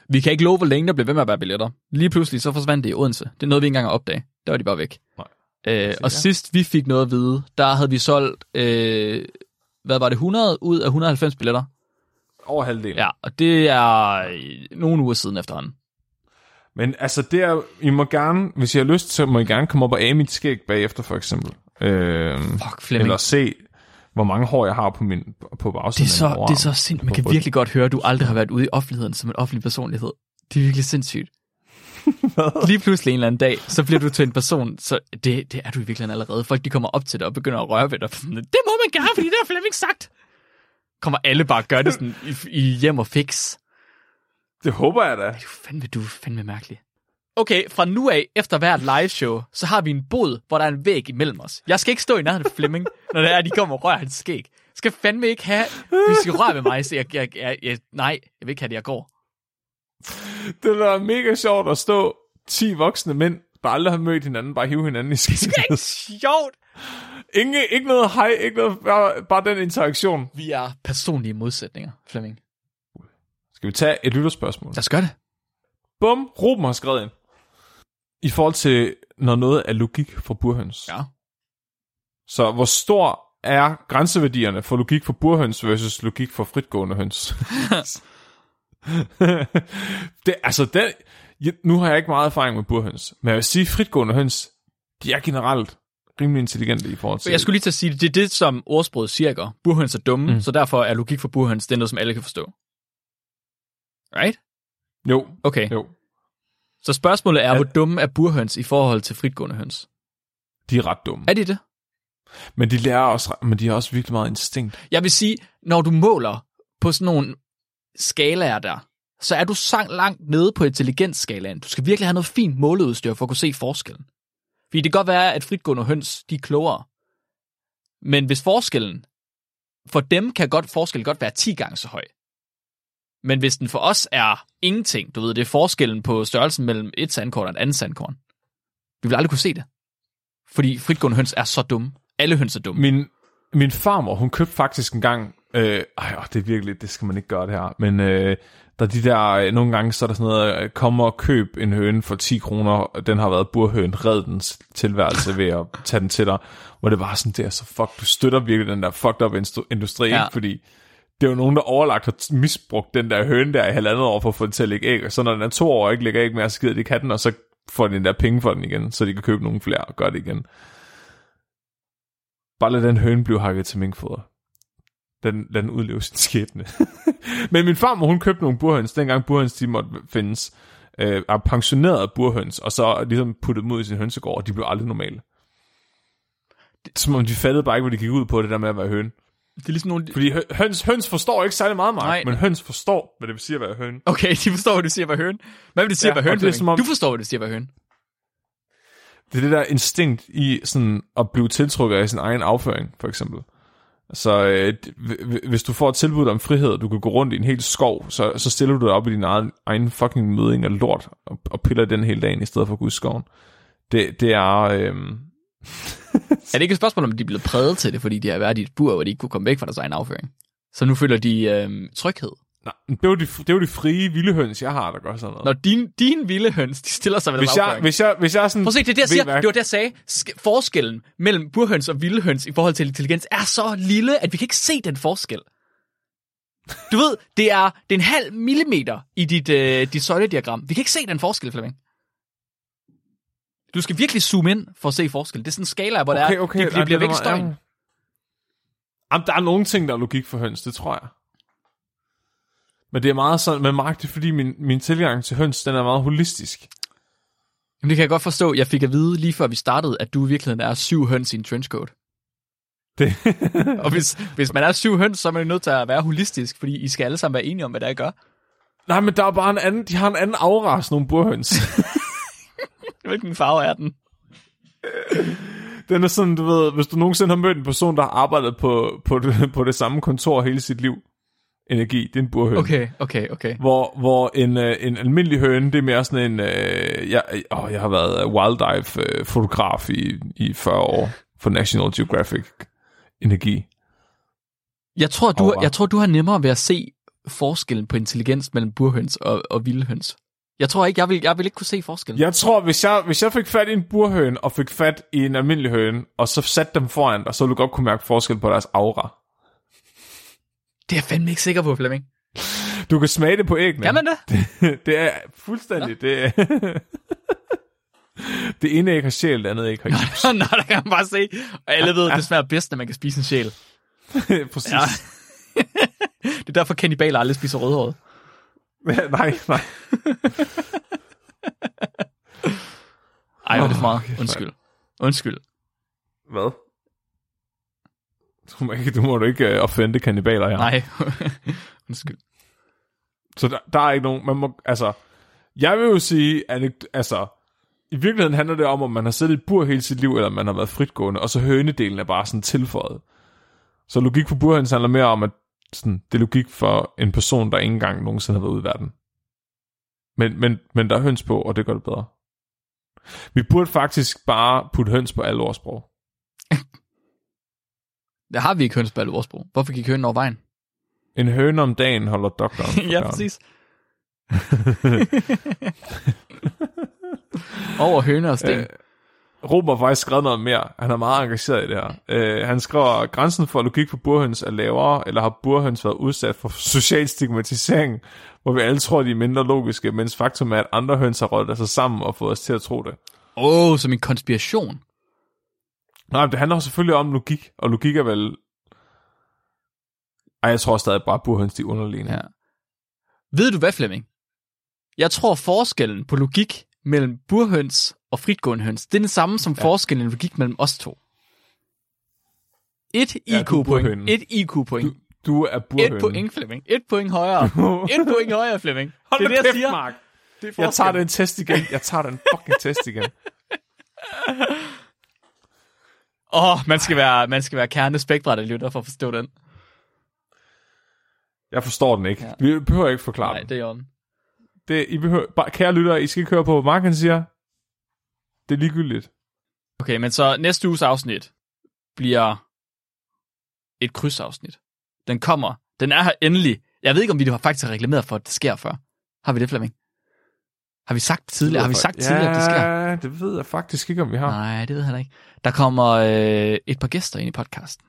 Vi kan ikke love, hvor længe der bliver ved med at være billetter. Lige pludselig, så forsvandt det i Odense. Det er noget, vi ikke engang har opdaget. Der var de bare væk. Nej. Øh, og sidst vi fik noget at vide, der havde vi solgt, øh, hvad var det, 100 ud af 190 billetter. Over halvdelen. Ja, og det er øh, nogle uger siden efterhånden. Men altså, det er, I må gerne, hvis I har lyst, så må I gerne komme op og af mit skæg bagefter, for eksempel. Øh, Fuck, Flemming. eller se, hvor mange hår jeg har på, min, på bagsiden Det er så, det er så sindssygt. Man kan ryggen. virkelig godt høre, at du aldrig har været ude i offentligheden som en offentlig personlighed. Det er virkelig sindssygt. Lige pludselig en eller anden dag, så bliver du til en person, så det, det er du i virkeligheden allerede. Folk de kommer op til dig og begynder at røre ved dig. Sådan, Det må man gerne, fordi det har Flemming sagt. Kommer alle bare og gør det sådan i, i hjem og fix. Det håber jeg da. Du er fandme, du er fandme mærkelig. Okay, fra nu af, efter hvert live show, så har vi en bod, hvor der er en væg imellem os. Jeg skal ikke stå i nærheden af Flemming, når det er, at de kommer og rører hans skæg. Jeg skal fandme ikke have, hvis de rører ved mig, så jeg, jeg, jeg, jeg, nej, jeg vil ikke have det, jeg går. Det er da mega sjovt at stå 10 voksne mænd, der aldrig har mødt hinanden, bare hive hinanden i Det er skægget. ikke sjovt. Ingen, ikke noget hej, ikke noget, bare, bare den interaktion. Vi er personlige modsætninger, Flemming. Skal vi tage et lytterspørgsmål? Lad os gøre det. Bum, Ruben har skrevet ind. I forhold til, når noget er logik for burhøns. Ja. Så hvor stor er grænseværdierne for logik for burhøns versus logik for fritgående høns? det, altså, det, jeg, nu har jeg ikke meget erfaring med burhøns, men jeg vil sige, fritgående høns, de er generelt rimelig intelligente i forhold til... Jeg skulle lige til at sige, det er det, som ordsproget siger? Burhøns er dumme, mm. så derfor er logik for burhøns, det er noget, som alle kan forstå. Right? Jo, Okay. jo. Så spørgsmålet er, Ja. hvor dumme er burhøns i forhold til fritgående høns? De er ret dumme. Er de det? Men de lærer også, men de har også virkelig meget instinkt. Jeg vil sige, når du måler på sådan nogle skalaer der, så er du så langt nede på intelligensskalaen. Du skal virkelig have noget fint måleudstyr for at kunne se forskellen. Fordi det kan godt være, at fritgående høns, de er klogere. Men hvis forskellen, for dem kan godt forskellen godt være 10 gange så høj. Men hvis den for os er ingenting, du ved, det er forskellen på størrelsen mellem et sandkorn og et andet sandkorn. Vi vil aldrig kunne se det. Fordi fritgående høns er så dumme. Alle høns er dumme. Min, min farmor, hun købte faktisk en gang, øh, ej, det er virkelig, det skal man ikke gøre det her, men øh, der er de der, øh, nogle gange så er der sådan noget, øh, kom og køb en høne for 10 kroner, den har været burhøn, red dens tilværelse ved at tage den til dig, hvor det var sådan der, så fuck, du støtter virkelig den der fucked up industri, ja. ikke? fordi det er jo nogen, der overlagt har misbrugt den der høne der i halvandet år for at få den til at lægge æg, og så når den er to år og ikke lægger æg mere, så gider de katten, og så får de den der penge for den igen, så de kan købe nogle flere og gøre det igen. Bare lad den høne blive hakket til minkfoder. Den, lad den udleve sin skæbne. Men min farmor, hun købte nogle burhøns, dengang burhøns de måtte findes, øh, er pensioneret burhøns, og så ligesom puttet dem ud i sin hønsegård, og de blev aldrig normale. Som om de fattede bare ikke, hvor de gik ud på, det der med at være høne. Det er ligesom nogle... Fordi hø- høns, høns forstår ikke særlig meget, Mark, Nej. men høns forstår, hvad det vil sige at være høne. Okay, de forstår, hvad du siger, hvad høn. Hvad vil det sige, Ja, hvad høn? og det er som om- Du forstår, hvad det siger, hvad høn. Det er det der instinkt i sådan at blive tiltrukket af sin egen afføring, for eksempel. Så øh, hvis du får et tilbud om frihed, og du kan gå rundt i en hel skov, så, så stiller du dig op i din egen, egen fucking møding af lort, og, og piller den hele dagen, i stedet for at gå ud i skoven. Det, det er... Øh, Er det ikke et spørgsmål, om de er blevet præget til det, fordi de har været i et bur, hvor de ikke kunne komme væk fra deres egen afføring? Så nu føler de øh, tryghed. nej, det er, jo de, det er jo de frie vilde høns, jeg har, der gør sådan noget. Når din, din vilde høns, de stiller sig ved hvis, jeg, hvis, jeg, hvis jeg sådan... Prøv at se, det er det, jeg siger. Det var det, jeg sagde. Sk- forskellen mellem burhøns og vilde høns i forhold til intelligens er så lille, at vi kan ikke se den forskel. Du ved, det er, det er en halv millimeter i dit, øh, dit søjlediagram. Vi kan ikke se den forskel, Flemming. Du skal virkelig zoome ind for at se forskel. Det er sådan en skala, hvor Okay, det er, okay. de, nej, de bliver det er væk støjen. ja. Jamen, der er nogle ting, der er logik for høns, det tror jeg. Men det er meget sådan, Mark, det er fordi min, min tilgang til høns, den er meget holistisk. Jamen, det kan jeg godt forstå. Jeg fik at vide lige før vi startede, at du i virkeligheden er syv høns i en trenchcoat. Det, Og hvis, hvis man er syv høns, så er man jo nødt til at være holistisk, fordi I skal alle sammen være enige om, hvad det er, I gør. nej, men der er bare en anden, de har en anden sådan nogle burhøns. Hvilken farve er den? den er sådan, du ved, hvis du nogensinde har mødt en person, der har arbejdet på, på, det, på det samme kontor hele sit liv, energi, det er en burhøn. Okay, okay, okay. Hvor, hvor en, øh, en almindelig høne, det er mere sådan en... Øh, jeg, åh, jeg har været wildlife-fotograf i, i 40 år for National Geographic Energi. Jeg tror, du, jeg tror, du har nemmere ved at se forskellen på intelligens mellem burhøns og, og vilde høns. Jeg tror ikke, jeg vil, jeg vil ikke kunne se forskellen. Jeg tror, hvis jeg, hvis jeg fik fat i en burhøn, og fik fat i en almindelig høne, og så satte dem foran dig, så ville du godt kunne mærke forskel på deres aura. Det er jeg fandme ikke sikker på, Flemming. Du kan smage det på æggene. Kan man det? det er fuldstændig... Det, er det ene æg har sjæl, det andet æg har gips. Nå, der kan man bare se. Og alle ved, det smager bedst, når man kan spise en sjæl. Præcis. Det er derfor, kannibaler aldrig spiser rødhåret. nej, nej. Ej, hvor er det for meget. Undskyld. Undskyld. Hvad? Du må, ikke, du må du ikke uh, offende kannibaler her. Nej. Undskyld. Så der, der er ikke nogen... Man må, altså, jeg vil jo sige, at det, altså, i virkeligheden handler det om, om man har siddet i et bur hele sit liv, eller man har været fritgående, og så hønedelen er bare sådan tilføjet. Så logik for burhøns handler mere om, at sådan, det er logik for en person, der ikke engang nogensinde har været ude i verden. Men, men, men der er høns på, og det gør det bedre. Vi burde faktisk bare putte høns på alle årsprog. Der har vi ikke høns på alle vores sprog. Hvorfor gik hønen over vejen? En høne om dagen holder doktoren ja, præcis. over høne og sten. Øh, Robert har faktisk skrevet noget mere. Han er meget engageret i det her. Øh, han skriver, grænsen for logik for burhøns er lavere, eller har burhøns været udsat for social stigmatisering, hvor vi alle tror, de er mindre logiske, mens faktum er, at andre høns har rødt sig sammen og fået os til at tro det. Åh, oh, som en konspiration. Nej, men det handler selvfølgelig om logik, og logik er vel... Ej, jeg tror stadig bare, at burhøns de er underliggende. Ja. Ved du hvad, Flemming? Jeg tror forskellen på logik mellem burhøns og fritgående høns, det er den samme som ja. forskellen i logik mellem os to. Et Ja, IQ-point. burhønen. Et IQ-point. Du, du er burhønen. Et point, Flemming. Et point højere. Et point højere, Flemming. Hold det er det, jeg siger. Mark. Det er Jeg tager den test igen. Jeg tager den fucking test igen. Åh, oh, man skal være, man skal være kernespektret, lytter for at forstå den. Jeg forstår den ikke. Ja. Vi behøver ikke forklare Nej, den. det er jo Det, I behøver, bare, kære lyttere, I skal ikke høre på, hvad Marken siger. Det er ligegyldigt. Okay, men så næste uges afsnit bliver et krydsafsnit. Den kommer. Den er her endelig. Jeg ved ikke, om vi har faktisk har reklameret for, at det sker før. Har vi det, Flemming? Har vi sagt tidligere? Har vi sagt ja, tidligere, at det sker? Ja, det ved jeg faktisk ikke, om vi har. Nej, det ved jeg ikke. Der kommer øh, et par gæster ind i podcasten.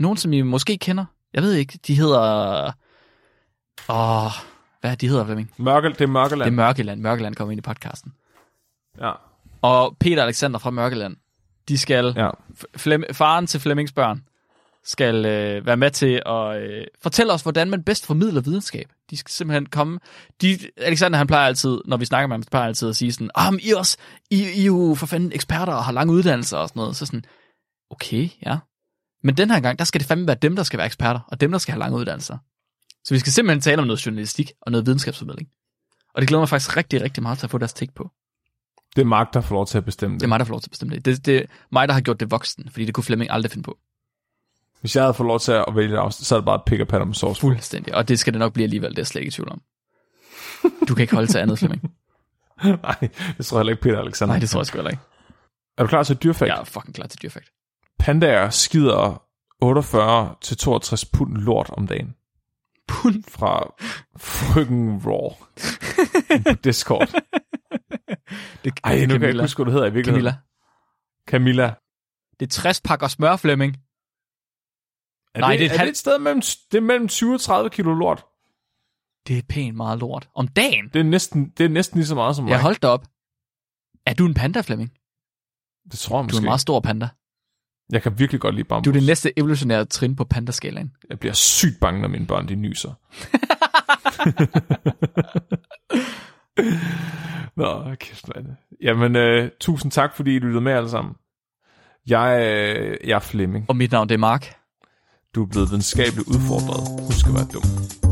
Nogen, som I måske kender. Jeg ved ikke, de hedder... Åh, hvad de hedder, Flemming? Mørke, det er Mørkeland. Det er Mørkeland. Mørkeland kommer ind i podcasten. Ja. Og Peter Alexander fra Mørkeland, de skal... ja. Flem, faren til Flemmings børn skal øh, være med til at øh, fortælle os, hvordan man bedst formidler videnskab. De skal simpelthen komme... De, Alexander, han plejer altid, når vi snakker med ham, plejer altid at sige sådan, ah, men I, er også, I, I er jo for fanden eksperter og har lange uddannelser og sådan noget. Så sådan, okay, ja. Men den her gang, der skal det fandme være dem, der skal være eksperter, og dem, der skal have lange uddannelser. Så vi skal simpelthen tale om noget journalistik og noget videnskabsformidling. Og det glæder mig faktisk rigtig, rigtig meget til at få deres take på. Det er Mark, der får lov til at bestemme det. Det er mig, der får lov til at bestemme det. Det, det er mig, der har gjort det voksen, fordi det kunne Flemming aldrig finde på. Hvis jeg havde fået lov til at vælge det afsnit, så er det bare pick og patter med sauce. Fuldstændig. Og det skal det nok blive alligevel, det er jeg slet ikke i tvivl om. Du kan ikke holde til andet, Flemming. Nej, det tror jeg heller ikke Peter Alexander. Nej, det tror jeg sgu heller ikke. Er du klar til dyrfakt? Jeg er fucking klar til dyrfakt. Pandaer skider 48 til 62 pund lort om dagen. Pund? Fra frøken Raw. på Discord. Det, Ej, nu kan jeg ikke Camilla. huske, hvad du hedder i virkeligheden. Camilla. Camilla. Det er 60 pakker smør, Flemming. Er Nej, det, det er er, et det et sted mellem, det er mellem 20 og 30 kilo lort? Det er pænt meget lort. Om dagen? Det er næsten, det er næsten lige så meget som mig. Jeg holdt op. Er du en panda, Flemming? Det tror jeg Du måske. er en meget stor panda. Jeg kan virkelig godt lide bambus. Du er det næste evolutionære trin på pandaskalaen. Jeg bliver sygt bange, når mine børn de nyser. Nå, kæft mand. Jamen, øh, tusind tak, fordi I lyttede med alle sammen. Jeg, øh, jeg er Flemming. Og mit navn det er Mark. Du er blevet videnskabeligt udfordret. Husk at være dum.